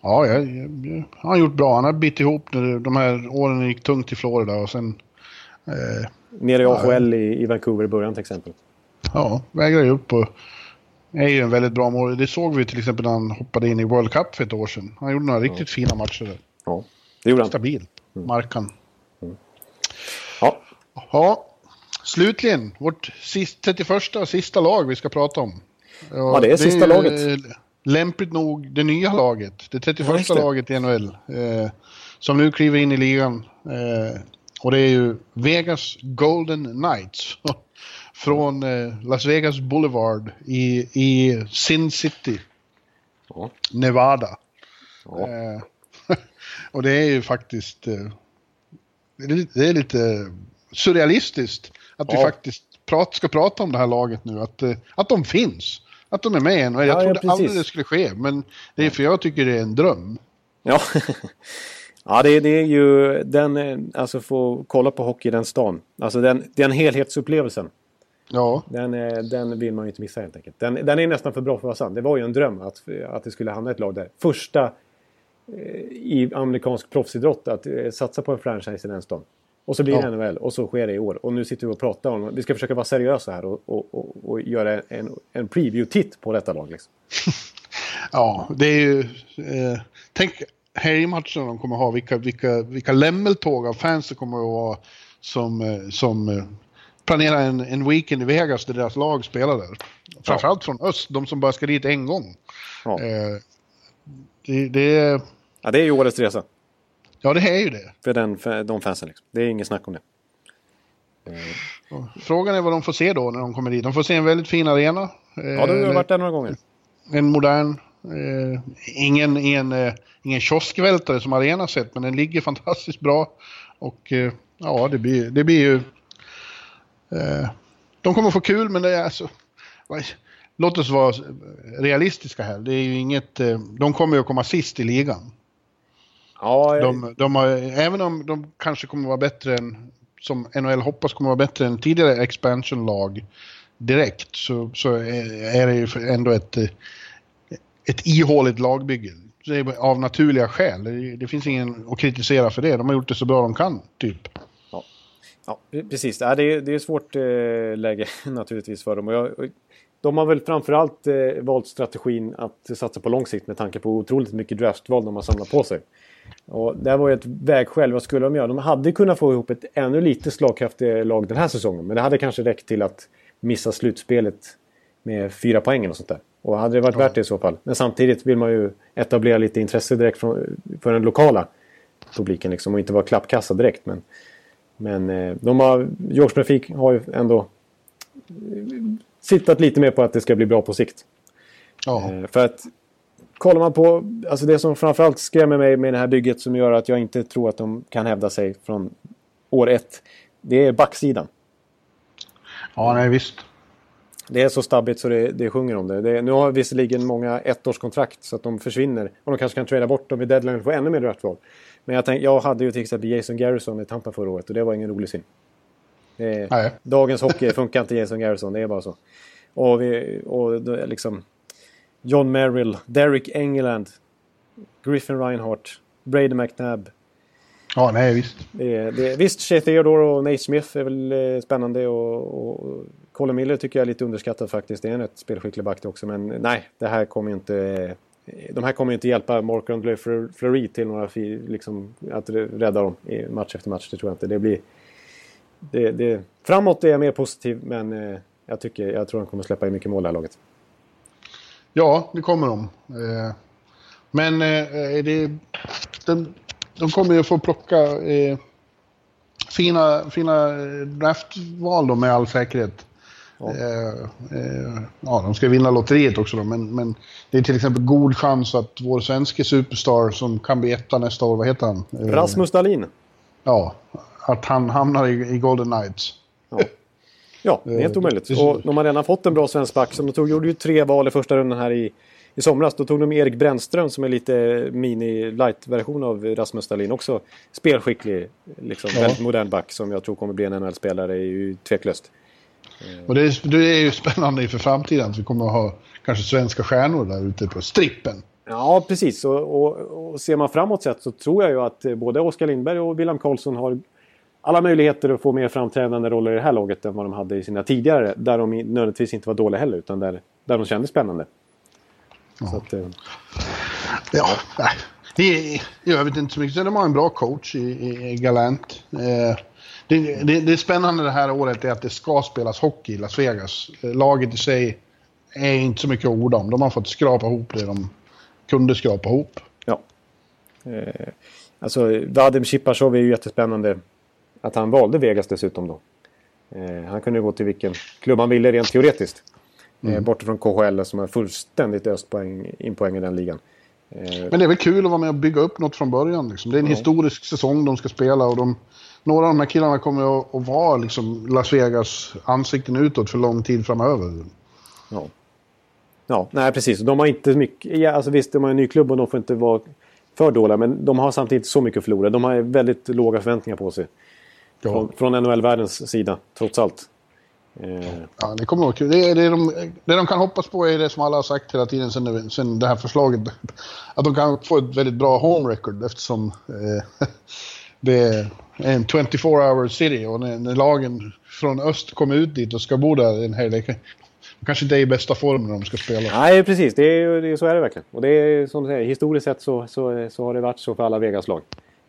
Ja, jag, jag, han har gjort bra. Han har bitit ihop när de här åren gick tungt i Florida och sen Eh, Nere i AHL ja, i, i Vancouver i början till exempel. Ja, vägrar upp och är ju en väldigt bra mål. Det såg vi till exempel när han hoppade in i World Cup för ett år sedan. Han gjorde några riktigt ja. fina matcher där. Ja, det gjorde han. Stabil. Mm. Markan. Mm. Ja. Ja. Slutligen, vårt sist, 31 och sista lag vi ska prata om. Ja, ja det är sista det är, laget. Lämpligt nog det nya laget. Det 31 ja, laget i NHL. Eh, som nu kliver in i ligan. Eh, och det är ju Vegas Golden Knights. [LAUGHS] Från eh, Las Vegas Boulevard i, i Sin City. Ja. Nevada. Ja. Eh, [LAUGHS] och det är ju faktiskt... Eh, det, är, lite surrealistiskt att ja. vi faktiskt prat, ska prata om det här laget nu. Att, eh, att de finns. Att de är med än. Jag ja, trodde ja, aldrig det skulle ske. Men det är för jag tycker det är en dröm. Ja, [LAUGHS] Ja, det, det, är ju den, eh, alltså få kolla på hockey i den stan. Alltså den, den helhetsupplevelsen. Ja. Den, eh, den vill man ju inte missa helt enkelt. Den, den är nästan för bra för att vara sann. Det var ju en dröm att, att det skulle hamna ett lag där. Första eh, i amerikansk proffsidrott att satsa på en franchise i den stan. Och så blir det NHL och så sker det i år. Och nu sitter vi och pratar om Vi ska försöka vara seriösa här och, och, och, och göra en, en preview-titt på detta lag. Liksom. [LAUGHS] ja, det är ju... Eh, tänk helgmatcherna de kommer ha, vilka, vilka, vilka lämmeltåg av fans det kommer att vara som, eh, som eh, planerar en, en weekend i Vegas där deras lag spelar där. Framförallt ja. från öst, de som bara ska dit en gång. Ja. Eh, det, det, är... Ja, det är ju årets resa. Ja, det är ju det. För, den, för de fansen liksom. Det är inget snack om det. Eh. Frågan är vad de får se då när de kommer dit. De får se en väldigt fin arena. Ja, det har varit där några gånger. En modern Eh, ingen, ingen, eh, ingen kioskvältare som arena sett, men den ligger fantastiskt bra. Och eh, ja, det blir, det blir ju... Eh, de kommer få kul, men det är alltså... Låt oss vara realistiska här. Det är ju inget... Eh, de kommer ju att komma sist i ligan. Ja, jag... de, de har, även om de kanske kommer att vara bättre än, som NHL hoppas kommer att vara bättre än tidigare expansion-lag direkt, så, så är det ju ändå ett eh, ett ihåligt lagbygge. Av naturliga skäl. Det, det, finns ingen att kritisera för det. De har gjort det så bra de kan, typ. Ja, precis. Ja, det, är, det är ett svårt eh, läge [LAUGHS] naturligtvis för dem. Och jag, de har väl framförallt eh, valt strategin att satsa på lång sikt med tanke på otroligt mycket draftval de har samlat på sig. Och det var ju ett vägskäl. Vad skulle de göra? De hade kunnat få ihop ett ännu lite slagkraftigt lag den här säsongen. Men det hade kanske räckt till att missa slutspelet med fyra poäng och sånt där. Och hade det varit värt det i så fall. Men samtidigt vill man ju etablera lite intresse direkt från, för den lokala publiken liksom, och inte vara klappkassa direkt. Men, men eh, de har, George Trafik har ju ändå sittat lite mer på att det ska bli bra på sikt. Ja. Eh, för att kollar man på, alltså det som framförallt skrämmer mig med det här bygget som gör att jag inte tror att de kan hävda sig från år ett. Det är backsidan. Ja, nej visst. Det är så stabbigt så det, det sjunger om det. det. Nu har visserligen många ettårskontrakt så att de försvinner. Och de kanske kan trada bort dem i deadline och få ännu mer draftval. Men jag, tänk, jag hade ju till exempel Jason Garrison i Tampa förra året och det var ingen rolig syn. Det, dagens hockey funkar inte Jason Garrison, det är bara så. Och, vi, och liksom John Merrill, Derek Engeland, Griffin Reinhardt, Brady McNabb. Ja, nej visst. Det, det, visst, Shea Theodore och Nate Smith är väl eh, spännande och, och Colin Miller tycker jag är lite underskattad faktiskt. Det är en rätt spelskicklig back också, men nej, det här kommer ju inte... De här kommer ju inte hjälpa Mark Fleury till några liksom, att rädda dem i match efter match. Det tror jag inte. Det blir... Det, det, framåt är jag mer positiv, men eh, jag, tycker, jag tror de kommer släppa in mycket mål det här laget. Ja, det kommer de. Eh, men eh, det, de, de kommer ju få plocka eh, fina, fina draftval då med all säkerhet. Ja. ja, de ska vinna lotteriet också då, men, men det är till exempel god chans att vår svenska superstar som kan bli etta nästa år, vad heter han? Rasmus Dahlin. Ja, att han hamnar i, i Golden Knights. Ja. Ja, det är helt omöjligt. Och de har redan fått en bra svensk back. Så de tog, gjorde ju tre val i första rundan här i, i somras. Då tog de Erik Brännström som är lite mini-light-version av Rasmus Dahlin. Också spelskicklig, liksom, ja. väldigt modern back som jag tror kommer bli en NHL-spelare. är ju tveklöst. Och det är, det är ju spännande inför framtiden att vi kommer att ha kanske svenska stjärnor där ute på strippen. Ja, precis. Och, och, och ser man framåt sett så tror jag ju att både Oskar Lindberg och William Karlsson har alla möjligheter att få mer framträdande roller i det här laget än vad de hade i sina tidigare. Där de nödvändigtvis inte var dåliga heller, utan där, där de kändes spännande. Ja, så att, ja nej. I, jag vet inte så mycket. De har en bra coach i, i, i Galant. Eh, det, det, spännande det här året är att det ska spelas hockey i Las Vegas. Eh, laget i sig är inte så mycket att orda om. De har fått skrapa ihop det de kunde skrapa ihop. Ja. Eh, alltså, Vadim Shipashov är ju jättespännande att han valde Vegas dessutom då. Eh, han kunde gå till vilken klubb han ville rent teoretiskt. Eh, mm. bortifrån KHL som har fullständigt öst poäng, in poäng i den ligan. Eh, Men det är väl kul att vara med och bygga upp något från början. Liksom. Det är en ja. historisk säsong de ska spela och de, några av de här killarna kommer att, att vara liksom Las Vegas ansikten utåt för lång tid framöver. Ja. Ja, nej precis. De har inte mycket... Ja, alltså visst, de har en ny klubb och de får inte vara för dåliga. Men de har samtidigt så mycket att förlora. De har väldigt låga förväntningar på sig. Ja. Från, från NHL-världens sida, trots allt. Eh. Ja, det kommer vara kul. Det, det, de, det de kan hoppas på är det som alla har sagt hela tiden sen, sen det här förslaget. Att de kan få ett väldigt bra home record eftersom eh, [LAUGHS] det är en 24 hour city och när, när, lagen från öst kommer ut dit och ska bo där en hel de kanske inte är i bästa form när de ska spela. Nej, precis. Det är, det, så är det verkligen. Och det är som du säger, historiskt sett så, så, så har det varit så för alla Vegas-lag.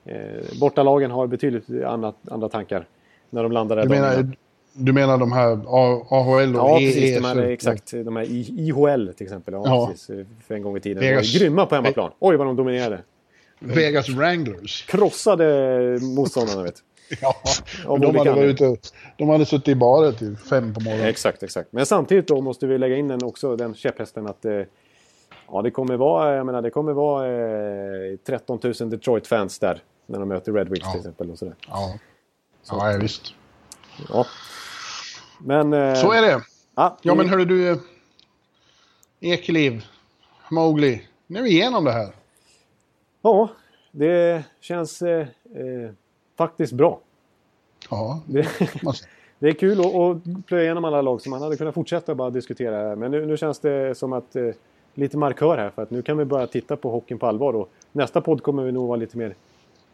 Eh, bortalagen har betydligt andra, andra tankar när de landar där. Du menar, du menar de här AHL och Ja, EES? precis. De här, exakt. De här IHL till exempel. Ja, ja. Precis, för en gång i tiden. Vegas... De var grymma på hemmaplan. Oj, vad de dominerade. Vegas Wranglers. Krossade motståndarna, vet [LAUGHS] Ja, de hade, varit ute, de hade suttit i barer till fem på morgonen. Exakt, exakt. Men samtidigt då måste vi lägga in den också, den käpphästen att eh, ja, det kommer vara, jag menar, det kommer vara eh, 13 000 Detroit-fans där när de möter Red Wings ja. till exempel. Och sådär. Ja, så, ja visst. Ja. Men, eh, så är det. Ja, ja men hörru du. Ekeliv, Mowgli. Nu är vi igenom det här. Ja, det känns eh, eh, faktiskt bra. Ja. Det, [LAUGHS] det är kul att, att plöja igenom alla lag som man hade kunnat fortsätta bara diskutera. Men nu, nu känns det som att eh, lite markör här för att nu kan vi börja titta på hockeyn på allvar. Och nästa podd kommer vi nog vara lite mer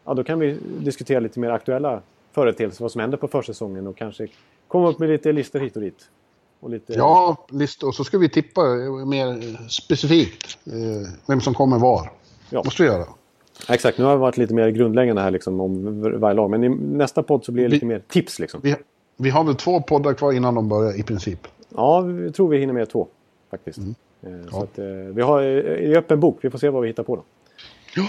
ja, då kan vi diskutera lite mer aktuella företeelser, vad som händer på försäsongen och kanske komma upp med lite listor hit och dit. Och lite... Ja, listor. Och så ska vi tippa mer specifikt eh, vem som kommer var. Ja. måste vi göra. Exakt, nu har vi varit lite mer grundläggande här liksom, om varje lag. Men i nästa podd så blir det vi, lite mer tips. Liksom. Vi, vi, har väl två poddar kvar innan de börjar i princip? Ja, vi tror vi hinner med två faktiskt. Mm. Eh, så ja. att, eh, vi har i öppen bok, vi får se vad vi hittar på då. Ja.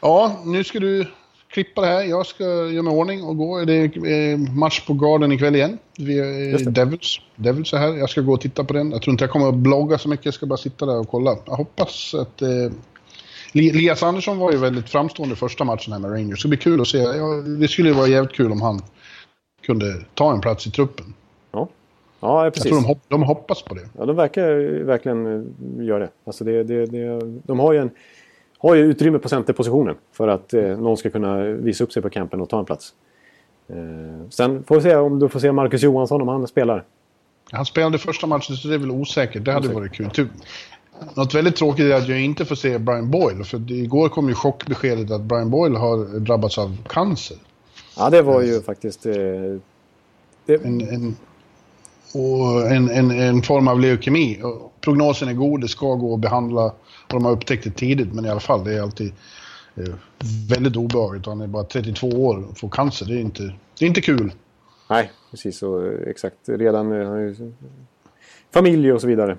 ja, nu ska du klippa det här. Jag ska göra mig ordning och gå. Det är match på Garden ikväll igen. Vi är Devils. Devils är här. Jag ska gå och titta på den. Jag tror inte jag kommer att blogga så mycket. Jag ska bara sitta där och kolla. Jag hoppas att... Eh, Lias Andersson var ju väldigt framstående första matchen här med Rangers. Det ska bli kul att se. Ja, det skulle vara jävligt kul om han kunde ta en plats i truppen. Ja. Ja, Jag precis. tror de, hopp, de hoppas på det. Ja, de verkar verkligen eh, göra det. Alltså det, det, det de har ju, en, har ju utrymme på centerpositionen för att eh, någon ska kunna visa upp sig på campen och ta en plats. Eh, sen får vi se om du får se Marcus Johansson om han spelar. Han spelade första matchen så det är väl osäkert. Det hade varit kul. Typ. Något väldigt tråkigt är att jag inte får se Brian Boyle. För igår kom ju chockbeskedet att Brian Boyle har drabbats av cancer. Ja, det var ju faktiskt... Eh, det, En, en, och en, en, en form av leukemi. Och prognosen är god, det ska gå att behandla. Och de har upptäckt det tidigt, men i alla fall, det är alltid eh, väldigt obehagligt. Han är bara 32 år och får cancer. Det är inte, det är inte kul. nej, precis. Och, eh, exakt. Redan... Eh, han familj och så vidare.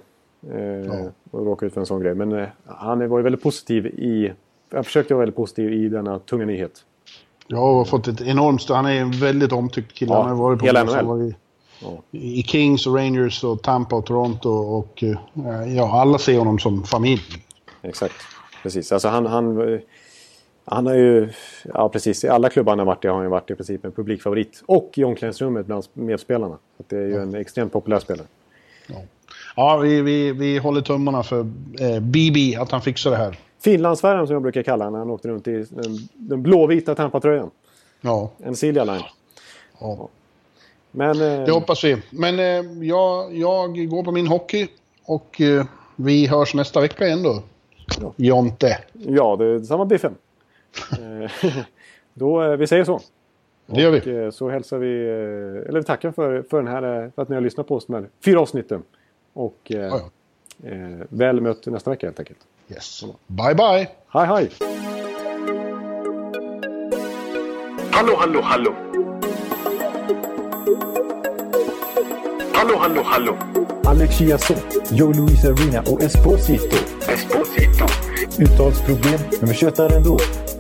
Eh, Och råkade ut för en sån grej. Men eh, han var ju väldigt positiv i... Jag försökte vara väldigt positiv i denna tunga nyhet. Jag har fått ett enormt. Han är en väldigt omtyckt kille. Ja, han har varit på hela han NHL. Ja. i Kings och Rangers och Tampa och Toronto. Och eh, ja, alla ser honom som familj. Exakt. Precis. Alltså han, han, han har ju... Ja, precis. I alla klubbar han har varit i har han ju varit i princip en publikfavorit. Och i omklädningsrummet bland medspelarna. Så det är ju en extremt populär spelare. Ja, vi, vi, vi håller tummarna för eh, BB, att han fixar det här. Finlandsfärjan som jag brukar kalla honom när han åkte runt i den, den blåvita Tampa-tröjan. Ja, En Silja Line. ja. Men... Eh, det hoppas vi. Men eh, jag, jag går på min hockey och eh, vi hörs nästa vecka igen då. Ja. Jonte. Ja, det är samma biffen. Eh, [LAUGHS] Då, eh, vi säger så. Det gör Och vi. eh, så hälsar vi... eh, Eller vi tackar för, för, den här, för att ni har lyssnat på oss här fyra avsnitten. Och eh, Ja, eh, väl mött nästa vecka helt enkelt. Yes. Bye, bye. Hej hej! Hallå, hallå, hallå. Hallå, hallå, hallå. Alex Chiazot, Joe Luis Arena och Esposito. Esposito. Uttalsproblem, men vi tjötar ändå.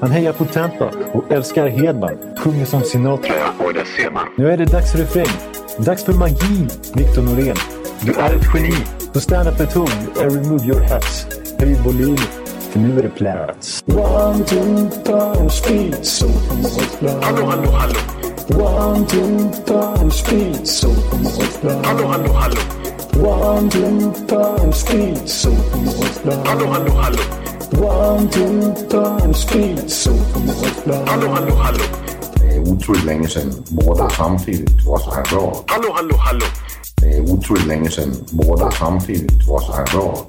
Han hejar på Tampa och älskar Hedman. Sjunger som Sinatra. Ja, och det ser man. Nu är det dags för refräng. Dags för magi, Victor Norén. Du är ett geni. Så stand up at home and remove your hats. Höj volym, för nu är det plats. One, two, three, speed, so Hallå, hallå, hallå. One, two, three, speed, so Hallå, hallå, hallå. One, two, three, speed, so Hallå, hallå, hallå. One, two, three, speed, so Hallå, hallå, hallå. Det är otroligt länge sedan båda samtidigt var så här bra. Hallå, hallå, hallå. Det är otroligt länge sedan båda samtidigt var så här bra.